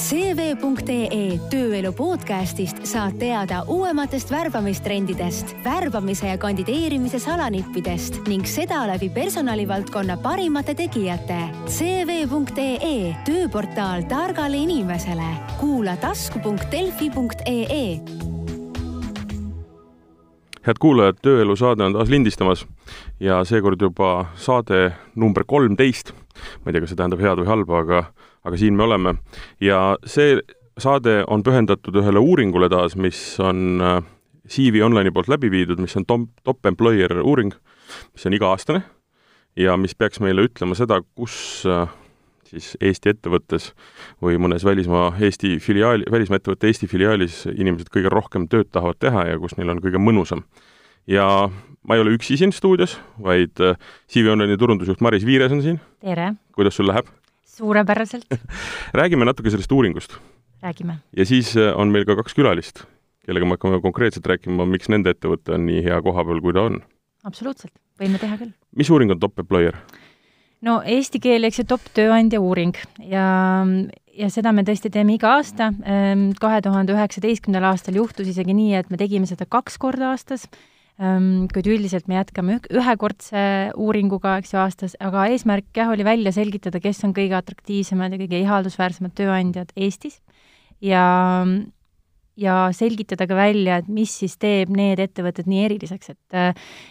CV.ee tööelu podcastist saad teada uuematest värbamistrendidest, värbamise ja kandideerimise salanippidest ning seda läbi personalivaldkonna parimate tegijate. CV.ee tööportaal targale inimesele. kuula tasku.delfi.ee head kuulajad, Tööelu saade on taas lindistamas ja seekord juba saade number kolmteist. ma ei tea, kas see tähendab head või halba, aga, aga siin me oleme. ja see saade on pühendatud ühele uuringule taas, mis on äh, CV Online'i poolt läbi viidud, mis on top, top employer uuring, mis on iga-aastane ja mis peaks meile ütlema seda, kus äh, siis Eesti ettevõttes või mõnes välismaa Eesti filiaali, välismaa ettevõtte Eesti filiaalis inimesed kõige rohkem tööd tahavad teha ja kus neil on kõige mõnusam. ja ma ei ole üksi siin stuudios, vaid äh, CV Online'i turundusjuht Maris Viires on siin. tere! kuidas sul läheb? Suurepäraselt räägime natuke sellest uuringust. räägime. ja siis äh, on meil ka kaks külalist, kellega me hakkame konkreetselt rääkima, miks nende ettevõte on nii hea koha peal, kui ta on. absoluutselt, võime teha küll. mis uuring on Top Employer? no eesti keel, eks ju, top tööandja uuring ja, ja seda me tõesti teeme iga aasta. Ehm, kahe tuhande üheksateistkümnendal aastal juhtus isegi nii, et me tegime seda kaks korda aastas, kuid üldiselt me jätkame ühekordse uuringuga, eks ju, aastas, aga eesmärk jah, oli välja selgitada, kes on kõige atraktiivsemad ja kõige ihaldusväärsemad tööandjad Eestis ja ja selgitada ka välja, et mis siis teeb need ettevõtted nii eriliseks, et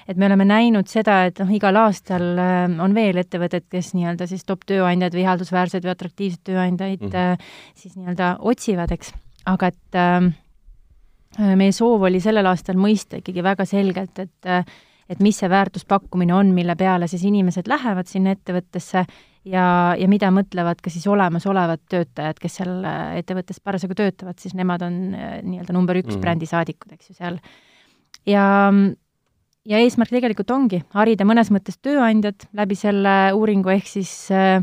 et me oleme näinud seda, et noh, igal aastal äh, on veel ettevõtted, kes nii-öelda siis top tööandjad või ihaldusväärseid või atraktiivseid tööandjaid mm -hmm. siis nii-öelda otsivad, eks, aga et äh, meie soov oli sellel aastal mõista ikkagi väga selgelt, et et mis see väärtuspakkumine on, mille peale siis inimesed lähevad sinna ettevõttesse ja, ja mida mõtlevad ka siis olemasolevad töötajad, kes seal äh, ettevõttes parasjagu töötavad, siis nemad on äh, nii-öelda number üks mm -hmm. brändisaadikud, eks ju, seal. ja, ja eesmärk tegelikult ongi harida mõnes mõttes tööandjad läbi selle uuringu, ehk siis äh,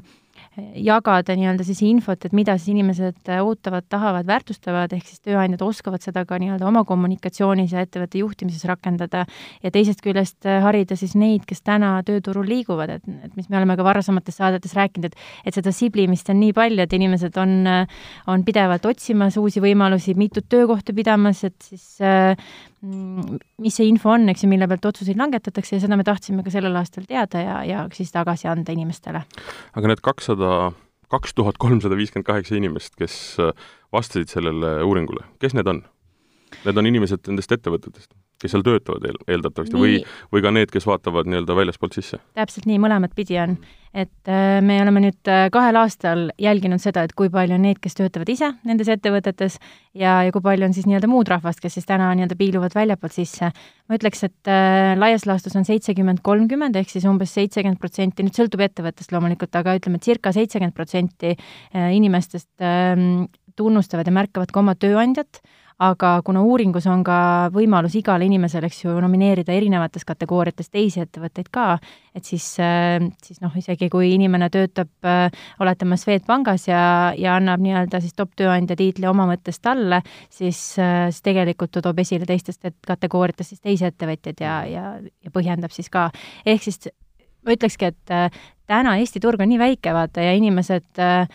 jagada nii-öelda siis infot, et mida siis inimesed äh, ootavad, tahavad, väärtustavad, ehk siis tööandjad oskavad seda ka nii-öelda oma kommunikatsioonis ja ettevõtte juhtimises rakendada. Ja teisest küljest äh, harida siis neid, kes täna tööturul liiguvad, et, et mis me oleme ka varasemates saadetes rääkinud, et et seda siblimist on nii palju, et inimesed on, äh, on pidevalt otsimas uusi võimalusi, mitut töökohta pidamas, et siis Mm, mis see info on, eks ju, mille pealt otsuseid langetatakse ja seda me tahtsime ka sellel aastal teada ja, ja siis tagasi anda inimestele. aga need kakssada, kaks tuhat kolmsada viiskümmend kaheksa inimest, kes äh, vastasid sellele uuringule, kes need on? Need on inimesed nendest ettevõtetest? kes seal töötavad eel, eeldatavasti nii. või, või ka need, kes vaatavad nii-öelda väljaspoolt sisse? täpselt nii, mõlemat pidi on. et äh, me oleme nüüd äh, kahel aastal jälginud seda, et kui palju on neid, kes töötavad ise nendes ettevõtetes ja, ja kui palju on siis nii-öelda muud rahvast, kes siis täna nii-öelda piiluvad väljapoolt sisse. ma ütleks, et äh, laias laastus on seitsekümmend, kolmkümmend ehk siis umbes seitsekümmend protsenti, nüüd sõltub ettevõttest loomulikult, aga ütleme, et circa seitsekümmend protsenti äh, inimestest äh, tunnustavad ja märkavad ka oma tööandjat aga kuna uuringus on ka võimalus igal inimesel, eks ju, nomineerida erinevates kategooriates teisi ettevõtteid ka, et siis, äh, siis noh, isegi kui inimene töötab, äh, oletame, Swedbankis ja, ja annab nii-öelda siis top tööandja tiitli oma mõttest talle, siis, äh, siis tegelikult ta toob esile teistest kategooriatest siis teisi ettevõtjaid ja, ja, ja põhjendab siis ka. ehk siis ma ütlekski, et täna Eesti turg on nii väike, vaata, ja inimesed äh,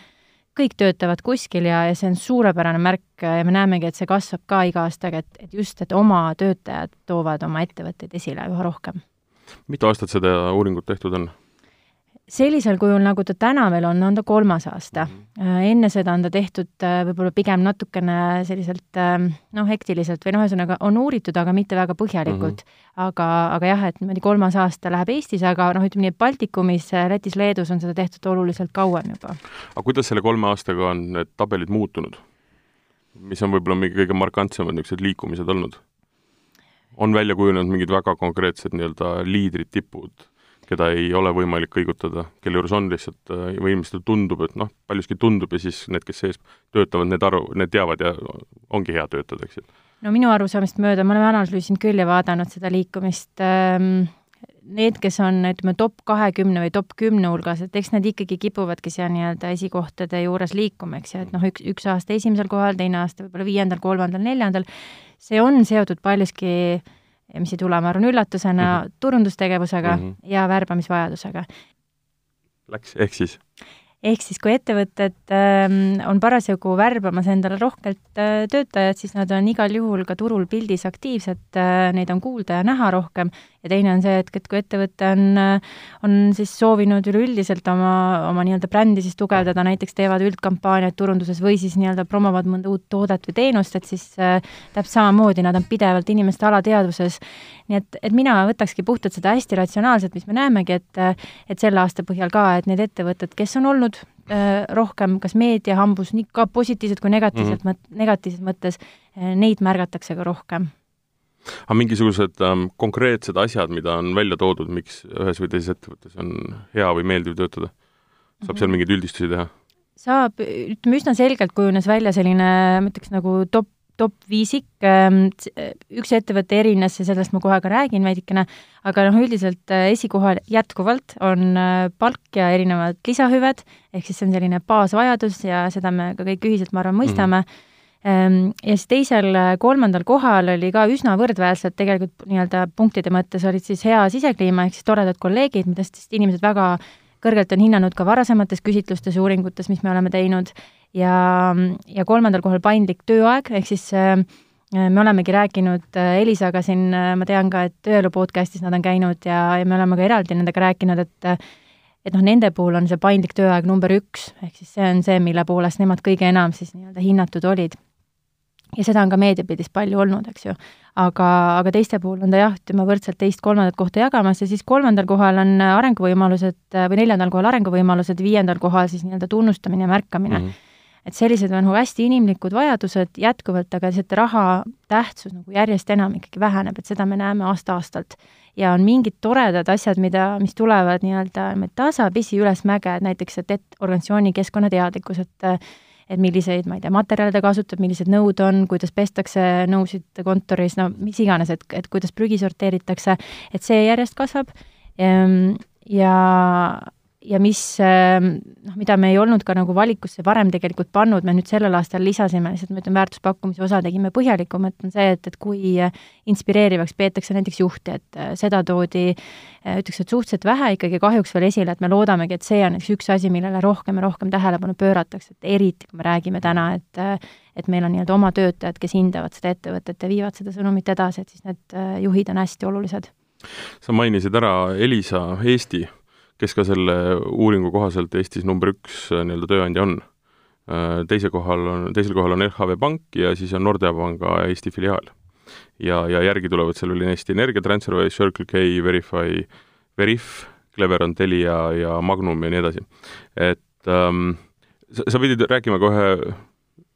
kõik töötavad kuskil ja, ja see on suurepärane märk ja me näemegi, et see kasvab ka iga aastaga, et, et just, et oma töötajad toovad oma ettevõtteid esile üha rohkem. mitu aastat seda uuringut tehtud on? Sellisel kujul, nagu ta täna veel on, on ta kolmas aasta mm. -hmm. enne seda on ta tehtud äh, võib-olla pigem natukene selliselt ähm, noh, hektiliselt või noh, ühesõnaga on uuritud, aga mitte väga põhjalikult mm. -hmm. aga, aga jah, et niimoodi kolmas aasta läheb Eestis, aga noh, ütleme nii, et Baltikumis, äh, Lätis, Leedus on seda tehtud oluliselt kauem juba. aga kuidas selle kolme aastaga on need tabelid muutunud? mis on võib-olla mingi kõige markantsemad niisugused liikumised olnud? on välja kujunenud mingid väga konkreetsed nii-öelda liidrid, tipud keda ei ole võimalik kõigutada, kelle juures on lihtsalt äh, või inimestele tundub, et noh, paljuski tundub ja siis need, kes sees töötavad, need aru, need teavad ja ongi hea töötada, eks ju. no minu arusaamist mööda, me oleme analüüsinud küll ja vaadanud seda liikumist ähm, need, kes on, ütleme, top kahekümne või top kümne hulgas, et eks need ikkagi kipuvadki seal nii-öelda esikohtade juures liikuma, eks ju, et noh, üks, üks aasta esimesel kohal, teine aasta võib-olla viiendal, kolmandal, neljandal, see on seotud paljuski mis ei tule, ma arvan, üllatusena mm -hmm. turundustegevusega mm -hmm. ja värbamisvajadusega. Läks, ehk siis? Ehk siis, kui ettevõtted ähm, on parasjagu värbamas endale rohkelt äh, töötajad, siis nad on igal juhul ka turul pildis aktiivsed, neid on kuulda ja näha rohkem ja teine on see, et, et kui ettevõte on, on siis soovinud üleüldiselt oma, oma nii-öelda brändi siis tugevdada, näiteks teevad üldkampaaniaid turunduses või siis nii-öelda promovad mõnda uut toodet või teenust, et siis äh, täpselt samamoodi nad on pidevalt inimeste alateadvuses. nii et, et mina võtakski puhtalt seda hästi ratsionaalselt, mis me näemegi, et, et selle aasta põhjal ka, et need ettevõtted, kes on olnud äh, rohkem kas meedia hambus, nii ka positiivselt kui negatiivselt mm, -hmm. negatiivses mõttes, äh, neid märgatakse ka rohkem aga mingisugused ähm, konkreetsed asjad, mida on välja toodud, miks ühes või teises ettevõttes on hea või meeldiv töötada? saab seal mhm. mingeid üldistusi teha? saab, ütleme üsna selgelt kujunes välja selline, ma ütleks nagu top, top viisik, ähm, üks ettevõte erines ja sellest ma kohe ka räägin veidikene, aga noh, üldiselt äh, esikohal jätkuvalt on äh, palk ja erinevad lisahüved, ehk siis see on selline baasvajadus ja seda me ka kõik ühiselt, ma arvan, mõistame mm. -hmm Ehm, ja siis teisel, äh, kolmandal kohal oli ka üsna võrdväärsed tegelikult nii-öelda punktide mõttes olid siis hea sisekliima ehk siis toredad kolleegid, mida siis inimesed väga kõrgelt on hinnanud ka varasemates küsitlustes ja uuringutes, mis me oleme teinud, ja, ja kolmandal kohal paindlik tööaeg, ehk siis äh, me olemegi rääkinud äh, Elisaga siin, ma tean ka, et Tööelu podcastis nad on käinud ja, ja me oleme ka eraldi nendega rääkinud, et et noh, nende puhul on see paindlik tööaeg number üks, ehk siis see on see, mille poolest nemad kõige enam siis nii-öelda hinnatud olid ja seda on ka meediapildis palju olnud, eks ju. aga, aga teiste puhul on ta jah, ütleme võrdselt teist-kolmandat kohta jagamas ja siis kolmandal kohal on arenguvõimalused või neljandal kohal arenguvõimalused, viiendal kohal siis nii-öelda tunnustamine ja märkamine mm. -hmm. Et sellised on nagu hästi inimlikud vajadused jätkuvalt, aga lihtsalt raha tähtsus nagu järjest enam ikkagi väheneb, et seda me näeme aasta-aastalt. ja on mingid toredad asjad, mida, mis tulevad nii-öelda tasapisi üles mäge, et näiteks, et, et organisatsiooni keskkonnateadlikkus, et et milliseid, ma ei tea, materjale ta kasutab, millised nõud on, kuidas pestakse nõusid kontoris, no mis iganes, et, et kuidas prügi sorteeritakse, et see järjest kasvab ehm, ja ja mis ähm, noh, mida me ei olnud ka nagu valikusse varem tegelikult pannud, me nüüd sellel aastal lisasime, lihtsalt ma ütlen, väärtuspakkumise osa tegime põhjalikumalt, on see, et, et kui äh, inspireerivaks peetakse näiteks juhti, et äh, seda toodi, äh, ütleks, et suhteliselt vähe ikkagi kahjuks veel esile, et me loodamegi, et see on üks, üks asi, millele rohkem ja rohkem tähelepanu pööratakse, et eriti, kui me räägime täna, et et meil on nii-öelda oma töötajad, kes hindavad seda ettevõtet ja viivad seda sõnumit edasi, et siis need juhid on hästi olulised. sa mainisid ära Elisa Eesti kes ka selle uuringu kohaselt Eestis number üks äh, nii-öelda tööandja on. Äh, teise kohal on, teisel kohal on LHV Pank ja siis on Nordea panga Eesti filiaal. ja, ja järgi tulevad seal veel Eesti Energia, Transferwise, Circle K, Verify, Verif, Cleveron, Telia ja Magnum ja nii edasi. et ähm, sa, sa pidid rääkima kohe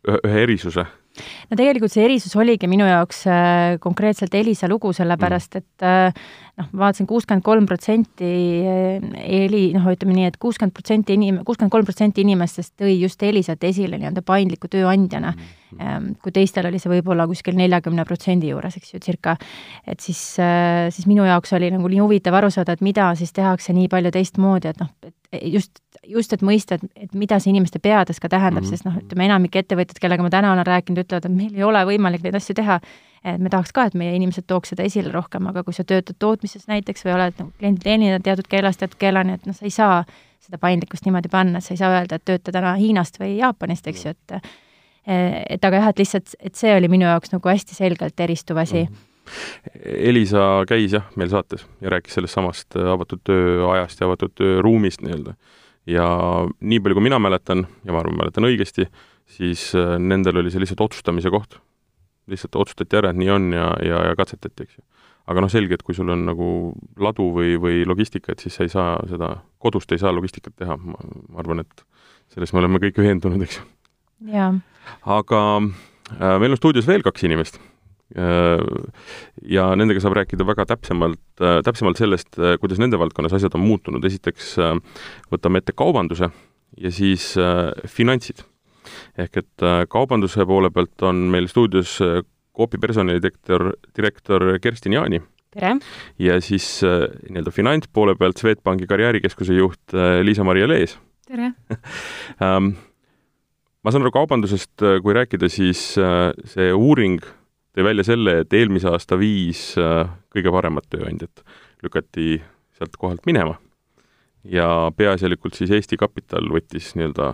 ühe, ühe erisuse no tegelikult see erisus oligi minu jaoks äh, konkreetselt Elisa lugu, sellepärast mm. et äh, noh, ma vaatasin kuuskümmend kolm protsenti äh, Eli, noh, ütleme nii et, et kuuskümmend protsenti inim-, kuuskümmend kolm protsenti inimestest tõi just Elisat esile nii-öelda paindliku tööandjana mm.. kui teistel oli see võib-olla kuskil neljakümne protsendi juures, eks ju, circa. et siis, siis minu jaoks oli nagu nii huvitav aru saada, et mida siis tehakse nii palju teistmoodi, et noh, et just, just, et mõista, et, et mida see inimeste peades ka tähendab mm, -hmm. sest noh, ütleme enamik ettevõtjaid, kellega ma täna olen rääkinud, ütlevad, et meil ei ole võimalik neid asju teha. et me tahaks ka, et meie inimesed tooks seda esile rohkem, aga kui sa töötad tootmises näiteks või oled nagu kliendi teenindaja teatud keelast teatud keelani, et noh, sa ei saa seda paindlikkust niimoodi panna, et sa ei saa öelda, et tööta täna Hiinast või Jaapanist, eks ju, et et aga jah, et lihtsalt, et see oli minu jaoks nagu hästi selgelt eristuv asi mm. -hmm Elisa käis jah, meil saates ja rääkis sellest samast avatud tööajast ja avatud tööruumist nii-öelda. Ja nii palju, kui mina mäletan ja ma arvan, mäletan õigesti, siis äh, nendel oli see lihtsalt otsustamise koht. lihtsalt otsustati ära, et nii on ja, ja, ja katsetati, eks ju. aga noh, selge, et kui sul on nagu ladu või, või logistika, et siis sa ei saa seda, kodust ei saa logistikat teha, ma, arvan, et selles me oleme kõik veendunud, eks ju. aga äh, meil on stuudios veel kaks inimest ja nendega saab rääkida väga täpsemalt, äh, täpsemalt sellest, kuidas nende valdkonnas asjad on muutunud, esiteks võtame ette kaubanduse ja siis finantsid ehk et äh, kaubanduse poole pealt on meil stuudios äh, Coopi personalidirektor, direktor Kerstin Jaani. tere! ja siis äh, nii-öelda finantspoole pealt Swedbanki karjäärikeskuse juht Liisa-Maria Lees. tere um, ma saan aru kaubandusest, kui rääkida, siis see uuring tõi välja selle, et eelmise aasta viis kõige paremat tööandjat lükati sealt kohalt minema. ja peaasjalikult siis Eesti Kapital võttis nii-öelda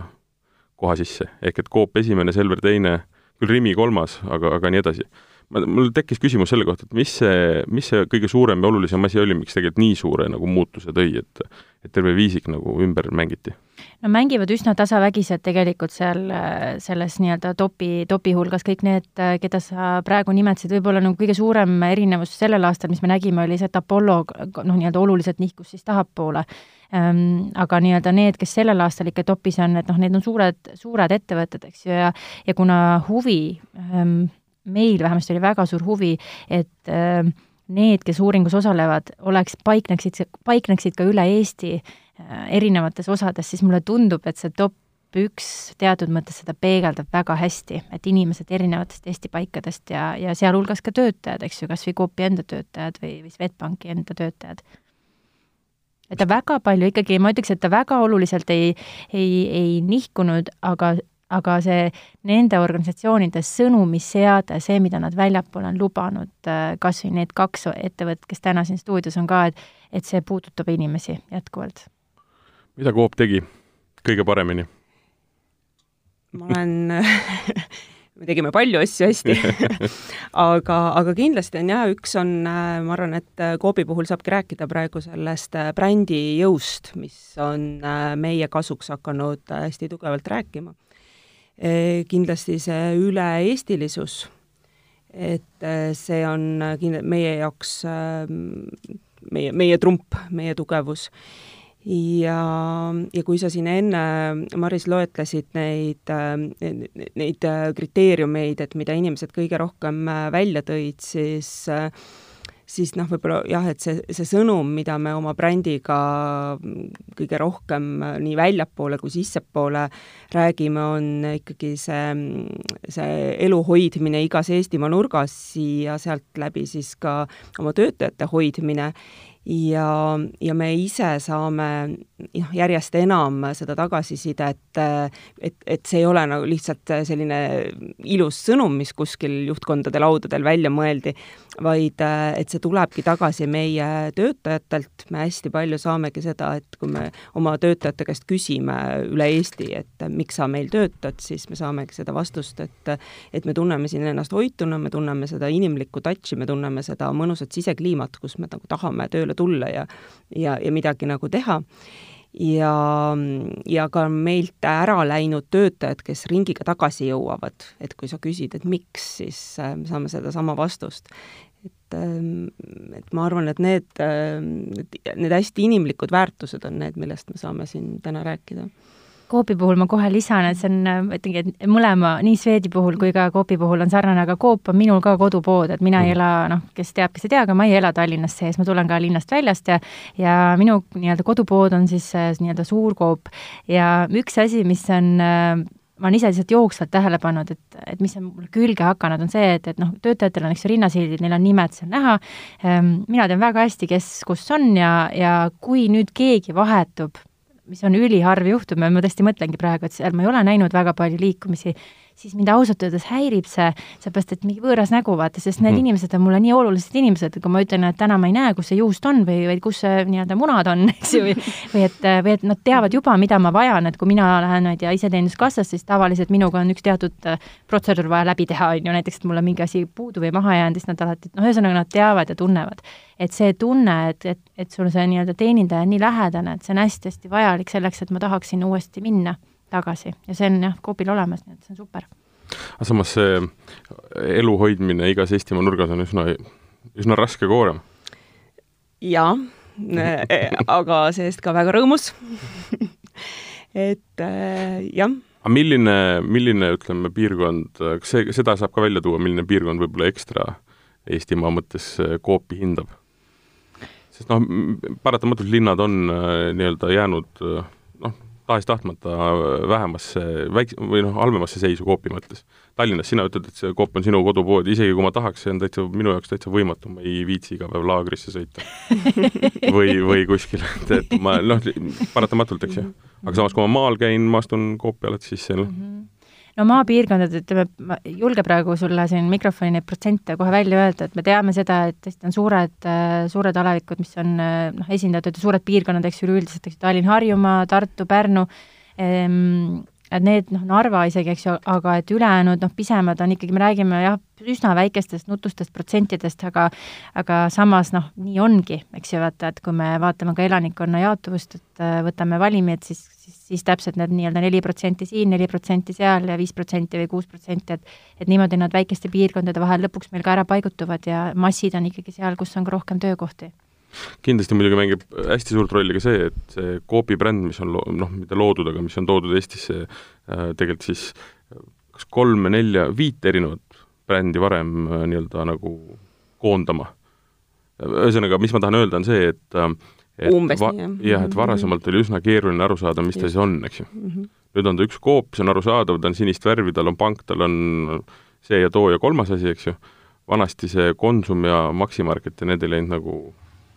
koha sisse, ehk et Coop esimene, Selver teine, küll Rimi kolmas, aga, aga nii edasi mul tekkis küsimus selle kohta, et mis see, mis see kõige suurem ja olulisem asi oli, miks tegelikult nii suure nagu muutuse tõi, et et terve viisik nagu ümber mängiti? no mängivad üsna tasavägised tegelikult seal selles nii-öelda topi, topi hulgas kõik need, keda sa praegu nimetasid, võib-olla nagu kõige suurem erinevus sellel aastal, mis me nägime, oli see, et Apollo noh, nii-öelda oluliselt nihkus siis tahapoole ähm,. aga nii-öelda need, kes sellel aastal ikka topis on, et noh, need on suured, suured ettevõtted, eks ju, ja ja kuna huvi ähm, meil vähemasti oli väga suur huvi, et äh, need, kes uuringus osalevad, oleks, paikneksid, paikneksid ka üle Eesti äh, erinevates osades, siis mulle tundub, et see top üks teatud mõttes seda peegeldab väga hästi, et inimesed erinevatest Eesti paikadest ja, ja sealhulgas ka töötajad, eks ju, kas või Coopi enda töötajad või, või Swedbanki enda töötajad. et ta väga palju ikkagi, ma ütleks, et ta väga oluliselt ei, ei, ei nihkunud, aga aga see nende organisatsioonide sõnumiseade, see, mida nad väljapoole on lubanud, äh, kas või need kaks ettevõtet, kes täna siin stuudios on ka, et et see puudutab inimesi jätkuvalt. mida Coop tegi kõige paremini? ma olen me tegime palju asju hästi aga, aga kindlasti on jah, üks on, äh, ma arvan, et Coopi puhul saabki rääkida praegu sellest äh, brändi jõust, mis on meie kasuks hakanud hästi tugevalt rääkima kindlasti see üle-eestilisus, et eh, see on kind-, meie jaoks meie, meie trump, meie tugevus. ja, ja kui sa siin enne, Maris, loetlesid neid, neid kriteeriumeid, et mida inimesed kõige rohkem välja tõid, siis äh, siis noh, võib-olla jah, et see, see sõnum, mida me oma brändiga kõige rohkem nii väljapoole kui sissepoole räägime, on ikkagi see, see elu hoidmine igas Eestimaa nurgas ja sealt läbi siis ka oma töötajate hoidmine ja, ja me ise saame noh, järjest enam seda tagasisidet, et, et see ei ole nagu lihtsalt selline ilus sõnum, mis kuskil juhtkondade laudadel välja mõeldi, vaid et see tulebki tagasi meie töötajatelt, me hästi palju saamegi seda, et kui me oma töötajate käest küsime üle Eesti, et miks sa meil töötad, siis me saamegi seda vastust, et et me tunneme siin ennast hoituna, me tunneme seda inimlikku touch'i, me tunneme seda mõnusat sisekliimat, kus me nagu tahame tööle tulla ja ja, ja midagi nagu teha ja, ja ka meilt ära läinud töötajad, kes ringiga tagasi jõuavad, et kui sa küsid, et miks, siis me saame sedasama vastust. et, ähm, et ma arvan, et need, äh, need hästi inimlikud väärtused on need, millest me saame siin täna rääkida Coopi puhul ma kohe lisan, et see on, ütlengi, et mõlema, nii Swedi puhul kui ka Coopi puhul on sarnane, aga Coop on minul ka kodupood, et mina ei mm. ela, noh, kes teab, kes ei tea, aga ma ei ela Tallinnas sees, ma tulen ka linnast väljast ja ja minu nii-öelda kodupood on siis nii-öelda suur Coop ja üks asi, mis on ma olen ise lihtsalt jooksvalt tähele pannud, et, et mis on mulle külge hakanud, on see, et, et noh, töötajatel on eks ju rinnasildid, neil on nimed seal näha, ehm, mina tean väga hästi, kes kus on ja, ja kui nüüd keegi vahetub mis on üliharv juhtum ja ma tõesti mõtlengi praegu, et seal ma ei ole näinud väga palju liikumisi siis mind ausalt öeldes häirib see, seepärast et mingi võõras nägu, vaata, sest need mm -hmm. inimesed on mulle nii olulised inimesed, kui ma ütlen, et täna ma ei näe, kus see juust on või, või kus see nii-öelda munad on, eks ju, või et, või et nad teavad juba, mida ma vajan, et kui mina lähen, ma ei tea, iseteeninduskassasse, siis tavaliselt minuga on üks teatud äh, protseduur vaja läbi teha, on ju, näiteks et mul on mingi asi puudu või maha jäänud, siis nad alati, noh, ühesõnaga nad teavad ja tunnevad. et see tunne, et, et, et sul see nii-öelda teenindaja on nii lähedane, et see on hästi-hästi vajalik selleks, et ma tahaksin uuesti minna tagasi ja see on jah, Coopil olemas, nii et see on super. aga samas see elu hoidmine igas Eestimaa nurgas on üsna, üsna raske koorem. jaa, aga see-eest ka väga rõõmus et äh, jah aga milline, milline, ütleme, piirkond, kas see, seda saab ka välja tuua, milline piirkond võib-olla ekstra Eestimaa mõttes Coopi hindab? sest noh, paratamatult linnad on äh, nii-öelda jäänud äh, tahes-tahtmata vähemasse, väik-, või noh, halvemasse seisu Coopi mõttes. Tallinnas sina ütled, et see Coop on sinu kodupood, isegi kui ma tahaks, see on täitsa, minu jaoks täitsa võimatu, ma ei viitsi iga päev laagrisse sõita. või, või kuskile, et, et ma noh, paratamatult, eks ju. aga samas, kui ma maal käin, ma astun Coopi alati sisse, noh mm -hmm no maapiirkondad, ütleme, ma ei julge praegu sulle siin mikrofoni neid protsente kohe välja öelda, et me teame seda, et tõesti on suured, suured alevikud, mis on noh, esindatud suured piirkonnad, eks ju, üleüldiselt, eks ju, Tallinn, Harjumaa, Tartu, Pärnu ehm,, et need noh, Narva isegi, eks ju, aga et ülejäänud noh, pisemad on ikkagi, me räägime jah, üsna väikestest nutustest protsentidest, aga aga samas noh, nii ongi, eks ju, vaata, et kui me vaatame ka elanikkonna jaotuvust, et äh, võtame valimi, et siis, siis, siis täpselt need nii-öelda neli protsenti siin, neli protsenti seal ja viis protsenti või kuus protsenti, et et niimoodi nad väikeste piirkondade vahel lõpuks meil ka ära paigutuvad ja massid on ikkagi seal, kus on ka rohkem töökohti kindlasti muidugi mängib hästi suurt rolli ka see, et see Coopi bränd, mis on lo-, noh, mitte loodud, aga mis on toodud Eestisse äh, tegelikult siis kas kolme-nelja, viit erinevat brändi varem äh, nii-öelda nagu koondama. ühesõnaga, mis ma tahan öelda, on see, et äh, et umbes va-, nii, jah. jah, et varasemalt oli üsna keeruline aru saada, mis ta siis on, eks ju mm. -hmm. nüüd on ta üks koop, see on arusaadav, ta on sinist värvi, tal on pank, tal on see ja too ja kolmas asi, eks ju, vanasti see Konsum ja Maximarket ja need ei läinud nagu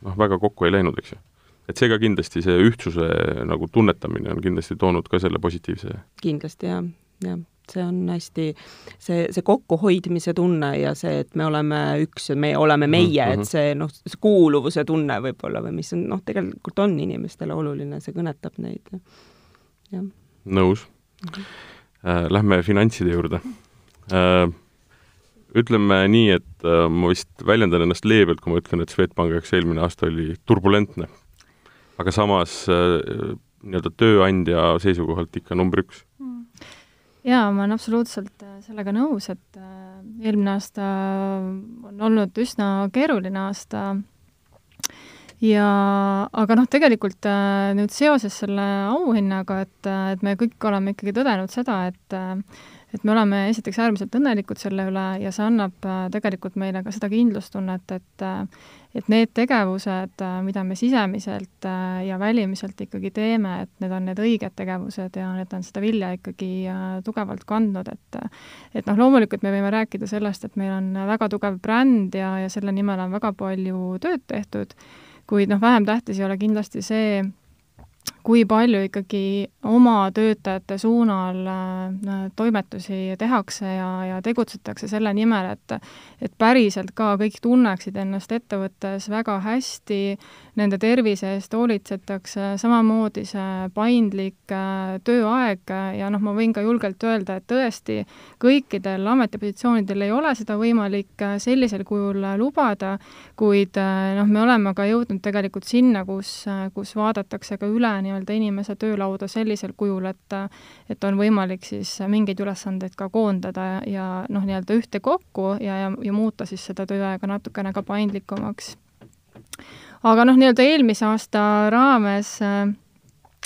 noh, väga kokku ei läinud, eks ju. et see ka kindlasti, see ühtsuse nagu tunnetamine on kindlasti toonud ka selle positiivse kindlasti jah, jah, see on hästi, see, see kokkuhoidmise tunne ja see, et me oleme üks ja me oleme meie mm, -hmm. et see noh, see kuuluvuse tunne võib-olla või mis on noh, tegelikult on inimestele oluline, see kõnetab neid, jah. nõus mm. -hmm. Äh, lähme finantside juurde äh, ütleme nii, et äh, ma vist väljendan ennast leebelt, kui ma ütlen, et Swedbanki jaoks eelmine aasta oli turbulentne. aga samas äh, nii-öelda tööandja seisukohalt ikka number üks mm. jaa, ma olen absoluutselt äh, sellega nõus, et eelmine aasta on olnud üsna keeruline aasta ja aga noh, tegelikult nüüd seoses selle auhinnaga, et, et me kõik oleme ikkagi tõdenud seda, et et me oleme esiteks äärmiselt õnnelikud selle üle ja see annab äh, tegelikult meile ka seda kindlustunnet, et äh, et need tegevused, äh, mida me sisemiselt ja välimiselt ikkagi teeme, et need on need õiged tegevused ja need on seda vilja ikkagi tugevalt kandnud, et et noh, loomulikult me võime rääkida sellest, et meil on väga tugev bränd ja, ja selle nimel on väga palju tööd tehtud, kuid noh, vähem tähtis ei ole kindlasti see, kui palju ikkagi oma töötajate suunal äh, toimetusi tehakse ja, ja tegutsetakse selle nimel, et et päriselt ka kõik tunneksid ennast ettevõttes väga hästi, nende tervise eest hoolitsetakse, samamoodi see paindlik äh, tööaeg ja noh, ma võin ka julgelt öelda, et tõesti, kõikidel ametipositsioonidel ei ole seda võimalik äh, sellisel kujul lubada, kuid noh, me oleme ka jõudnud tegelikult sinna, kus, kus vaadatakse ka üle nii-öelda inimese töölauda sellisel kujul, et et on võimalik siis mingeid ülesandeid ka koondada ja, ja noh, nii-öelda ühtekokku ja, ja, ja muuta siis seda tööaega natukene ka paindlikumaks. Aga noh, nii-öelda eelmise aasta raames äh,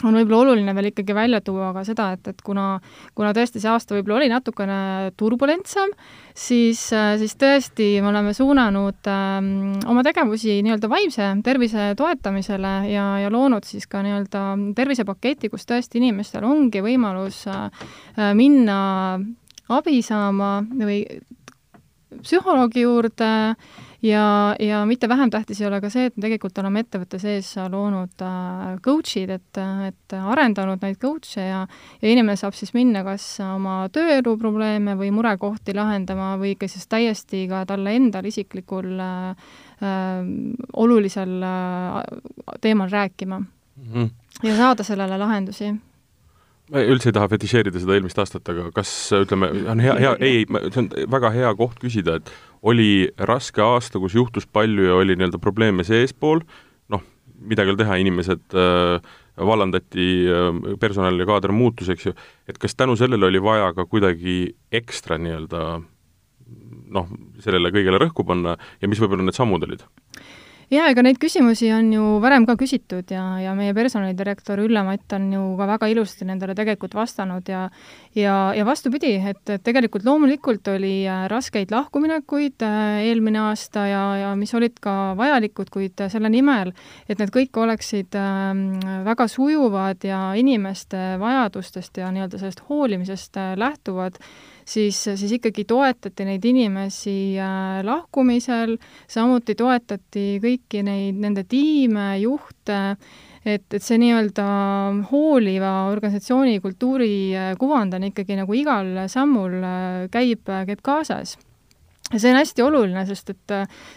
on võib-olla oluline veel ikkagi välja tuua ka seda, et, et kuna, kuna tõesti see aasta võib-olla oli natukene turbulentsem, siis, äh, siis tõesti me oleme suunanud ähm, oma tegevusi nii-öelda vaimse tervise toetamisele ja, ja loonud siis ka nii-öelda tervisepaketi, kus tõesti inimestel ongi võimalus äh, minna abi saama või psühholoogi juurde äh, ja, ja mitte vähem tähtis ei ole ka see, et me tegelikult oleme ettevõtte sees loonud äh, coach'id, et, et arendanud neid coach'e ja ja inimene saab siis minna kas oma tööelu probleeme või murekohti lahendama või ka siis täiesti ka talle endal isiklikul äh, äh, olulisel äh, teemal rääkima mm. -hmm. ja saada sellele lahendusi ma üldse ei taha fetišeerida seda eelmist aastat, aga kas ütleme, on hea, hea, ei, see on väga hea koht küsida, et oli raske aasta, kus juhtus palju ja oli nii-öelda probleeme seespool, noh, midagi ei ole teha, inimesed äh, vallandati äh,, personal ja kaader muutus, eks ju, et kas tänu sellele oli vaja ka kuidagi ekstra nii-öelda noh, sellele kõigele rõhku panna ja mis võib-olla need sammud olid? Jaa, ega neid küsimusi on ju varem ka küsitud ja, ja meie personalidirektor Ülle-Matt on ju ka väga ilusti nendele tegelikult vastanud ja ja, ja vastupidi, et, et tegelikult loomulikult oli äh, raskeid lahkuminekuid äh, eelmine aasta ja, ja mis olid ka vajalikud, kuid selle nimel, et need kõik oleksid ähm, väga sujuvad ja inimeste vajadustest ja nii-öelda sellest hoolimisest äh, lähtuvad, siis, siis ikkagi toetati neid inimesi äh, lahkumisel, samuti toetati kõiki neid, nende tiime, juhte, et, et see nii-öelda hooliva organisatsiooni kultuuri kuvand on ikkagi nagu igal sammul käib, käib kaasas. Ja see on hästi oluline, sest et,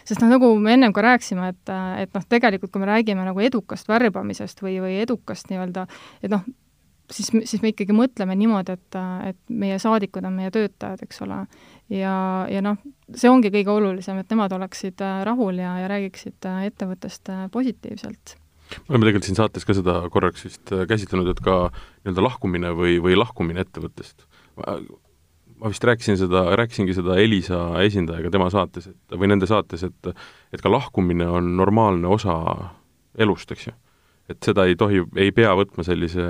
sest noh, nagu me ennem ka rääkisime, et, et noh, tegelikult kui me räägime nagu edukast värbamisest või, või edukast nii-öelda, et noh, siis, siis me ikkagi mõtleme niimoodi, et, et meie saadikud on meie töötajad, eks ole. ja, ja noh, see ongi kõige olulisem, et nemad oleksid rahul ja, ja räägiksid ettevõttest positiivselt me oleme tegelikult siin saates ka seda korraks vist käsitlenud, et ka nii-öelda lahkumine või, või lahkumine ettevõttest. ma vist rääkisin seda, rääkisingi seda Elisa esindajaga tema saates, et või nende saates, et et ka lahkumine on normaalne osa elust, eks ju. et seda ei tohi, ei pea võtma sellise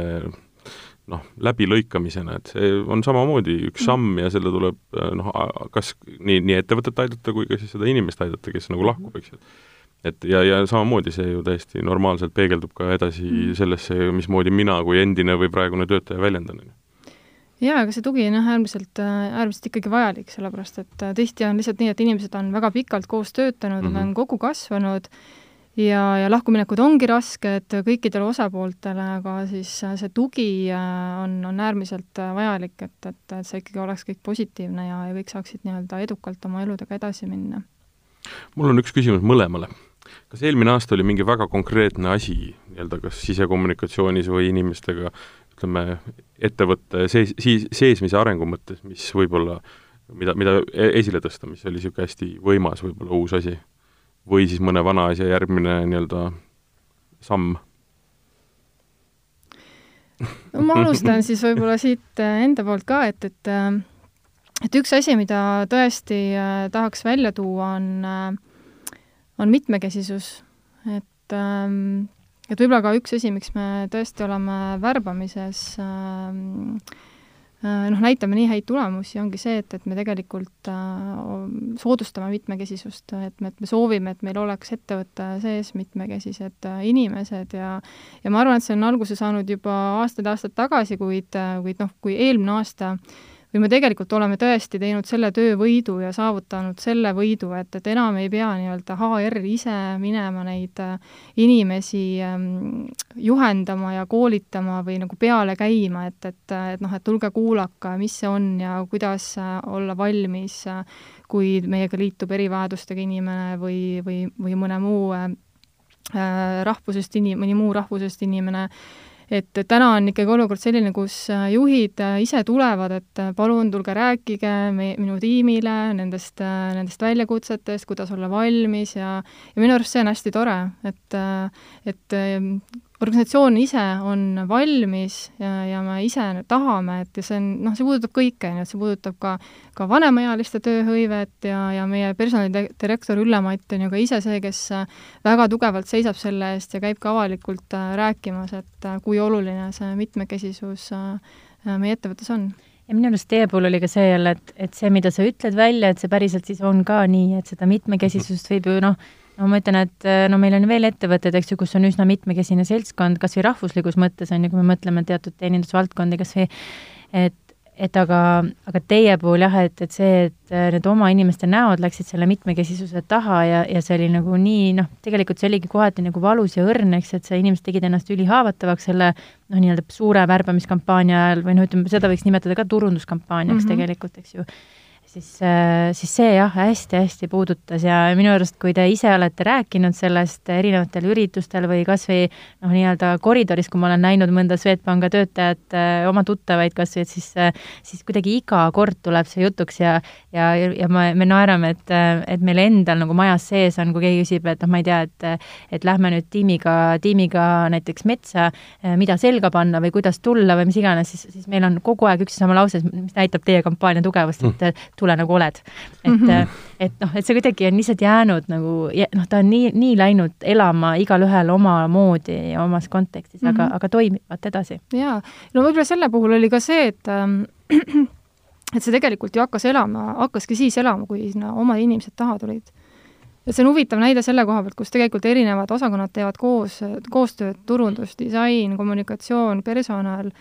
noh, läbilõikamisena, et see on samamoodi üks mm. samm ja selle tuleb noh, kas nii, nii ettevõtet aidata kui ka siis seda inimest aidata, kes nagu lahkub, eks ju. et ja, ja samamoodi see ju täiesti normaalselt peegeldub ka edasi mm. sellesse, mismoodi mina kui endine või praegune töötaja väljendan. jaa, aga see tugi on jah, äärmiselt, äärmiselt ikkagi vajalik, sellepärast et tihti on lihtsalt nii, et inimesed on väga pikalt koos töötanud mm, -hmm. on kokku kasvanud ja, ja lahkuminekud ongi rasked kõikidele osapooltele, aga siis äh, see tugi äh, on, on äärmiselt äh, vajalik, et, et, et see ikkagi oleks kõik positiivne ja, ja kõik saaksid nii-öelda edukalt oma eludega edasi minna. mul on üks küsimus mõlemale. kas eelmine aasta oli mingi väga konkreetne asi nii-öelda kas sisekommunikatsioonis või inimestega, ütleme, ettevõtte sees, siis, seesmise arengu mõttes, mis võib-olla, mida, mida e-, esile tõsta, mis oli niisugune hästi võimas võib-olla uus asi? Või siis mõne vana asja järgmine nii-öelda samm? no ma alustan siis võib-olla siit äh, enda poolt ka, et, et äh, et üks asi, mida tõesti äh, tahaks välja tuua, on, on mitmekesisus. et, ähm, et võib-olla ka üks asi, miks me tõesti oleme värbamises äh, noh, näitame nii häid tulemusi, ongi see, et, et me tegelikult äh, soodustame mitmekesisust, et me, et me soovime, et meil oleks ettevõtte sees mitmekesised äh, inimesed ja ja ma arvan, et see on alguse saanud juba aastaid-aastaid tagasi, kuid, kuid noh, kui eelmine aasta äh, või me tegelikult oleme tõesti teinud selle töövõidu ja saavutanud selle võidu, et, et enam ei pea nii-öelda HR ise minema neid äh, inimesi ähm, juhendama ja koolitama või nagu peale käima, et, et, et noh, et tulge kuulake, mis see on ja kuidas äh, olla valmis, äh, kui meiega liitub erivajadustega inimene või, või, või mõne muu rahvusest inim-, mõni muu rahvusest inimene et täna on ikkagi olukord selline, kus äh, juhid äh, ise tulevad, et äh, palun tulge rääkige me, minu tiimile nendest, nendest väljakutsetest, kuidas olla valmis ja ja minu arust see on hästi tore, et, et organisatsioon ise on valmis ja, ja me ise tahame, et ja see on, noh, see puudutab kõike, ju, et see puudutab ka, ka vanemaealiste tööhõivet ja, ja meie personalidirektor Ülle-Matt on ju ka ise see, kes väga tugevalt seisab selle eest ja käib ka avalikult äh, rääkimas, et äh, kui oluline see mitmekesisus äh, meie ettevõttes on. Ja minu arust teie puhul oli ka see jälle, et, et see, mida sa ütled välja, et see päriselt siis on ka nii, et seda mitmekesisust võib ju noh, no ma ütlen, et äh, no meil on veel ettevõtted, eks ju, kus on üsna mitmekesine seltskond, kas või rahvuslikus mõttes, on ju, kui me mõtleme teatud teenindusvaldkondi, kas või et, et aga, aga teie puhul jah, et, et see, et äh, need oma inimeste näod läksid selle mitmekesisuse taha ja, ja see oli nagu nii noh, tegelikult see oligi kohati nagu valus ja õrn, eks, et see inimesed tegid ennast ülihaavatavaks selle noh, nii-öelda suure värbamiskampaania ajal või noh, ütleme, seda võiks nimetada ka turunduskampaaniaks mm -hmm. tegelikult, eks ju siis, äh, siis see jah, hästi-hästi puudutas ja minu arust, kui te ise olete rääkinud sellest erinevatel üritustel või kas või noh, nii-öelda koridoris, kui ma olen näinud mõnda Swedbanka töötajat, äh, oma tuttavaid kas või, et siis, äh, siis kuidagi iga kord tuleb see jutuks ja ja, ja me, me naerame, et, et meil endal nagu majas sees on, kui keegi küsib, et noh, ma ei tea, et et lähme nüüd tiimiga, tiimiga näiteks metsa, mida selga panna või kuidas tulla või mis iganes, siis, siis meil on kogu aeg üks ja sama lause, mis näitab teie kampaania tugevust, et mm tule nagu oled. et mm, -hmm. et noh, et see kuidagi on lihtsalt jäänud nagu, noh, ta on nii, nii läinud elama igalühel omamoodi ja omas kontekstis mm, -hmm. aga, mhm. aga toimivad edasi. jaa, no võib-olla selle puhul oli ka see, et ähm, et see tegelikult ju hakkas elama, hakkaski siis elama, kui sinna omad inimesed taha tulid et see on huvitav näide selle koha pealt, kus tegelikult erinevad osakonnad teevad koos, koostööd, turundus, disain, kommunikatsioon, personal,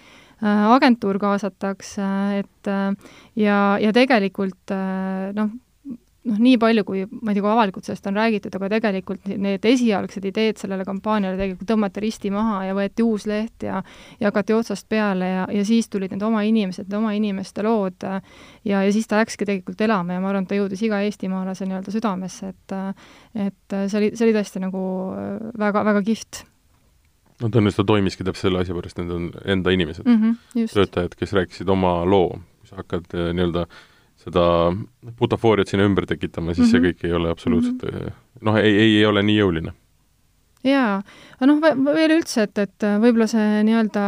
agentuur kaasatakse, et äh, ja, ja tegelikult äh, noh, noh, nii palju, kui ma ei tea, kui avalikult sellest on räägitud, aga tegelikult need esialgsed ideed sellele kampaaniale tegelikult tõmmati risti maha ja võeti uus leht ja ja hakati otsast peale ja, ja siis tulid need oma inimesed, oma inimeste lood ja ja siis ta läkski tegelikult elama ja ma arvan, et ta jõudis iga eestimaalase nii-öelda südamesse, et et see oli, see oli tõesti nagu väga, väga kihvt no tõenäoliselt ta toimiski täpselt selle asja pärast, need on enda inimesed mm, -hmm, töötajad, kes rääkisid oma loo, kui sa hakkad eh, nii-öelda seda butafooriat sinna ümber tekitama, siis mm -hmm. see mhm. kõik ei ole absoluutselt mm -hmm. noh, ei, ei, ei ole nii jõuline. jaa, aga noh, veel üldse, et, et võib-olla see nii-öelda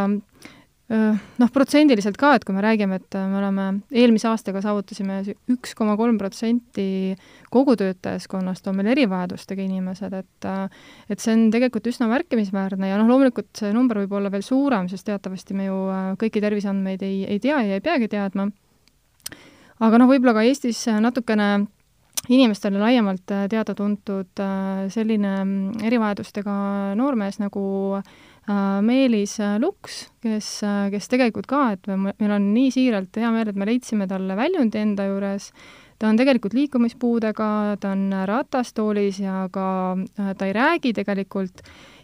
noh, protsendiliselt ka, et kui me räägime, et me oleme, eelmise aastaga saavutasime üks koma kolm protsenti kogu töötajaskonnast on meil erivajadustega inimesed, et et see on tegelikult üsna märkimisväärne ja noh, loomulikult see number võib olla veel suurem, sest teatavasti me ju kõiki terviseandmeid ei, ei tea ja ei peagi teadma. aga noh, võib-olla ka Eestis natukene inimestele laiemalt teada-tuntud selline erivajadustega noormees nagu äh, Äh, Meelis äh, Luks, kes, äh, kes tegelikult ka, et meil on nii siiralt hea meel, et me leidsime talle väljundi enda juures, ta on tegelikult liikumispuudega, ta on ratastoolis ja ka ta ei räägi tegelikult.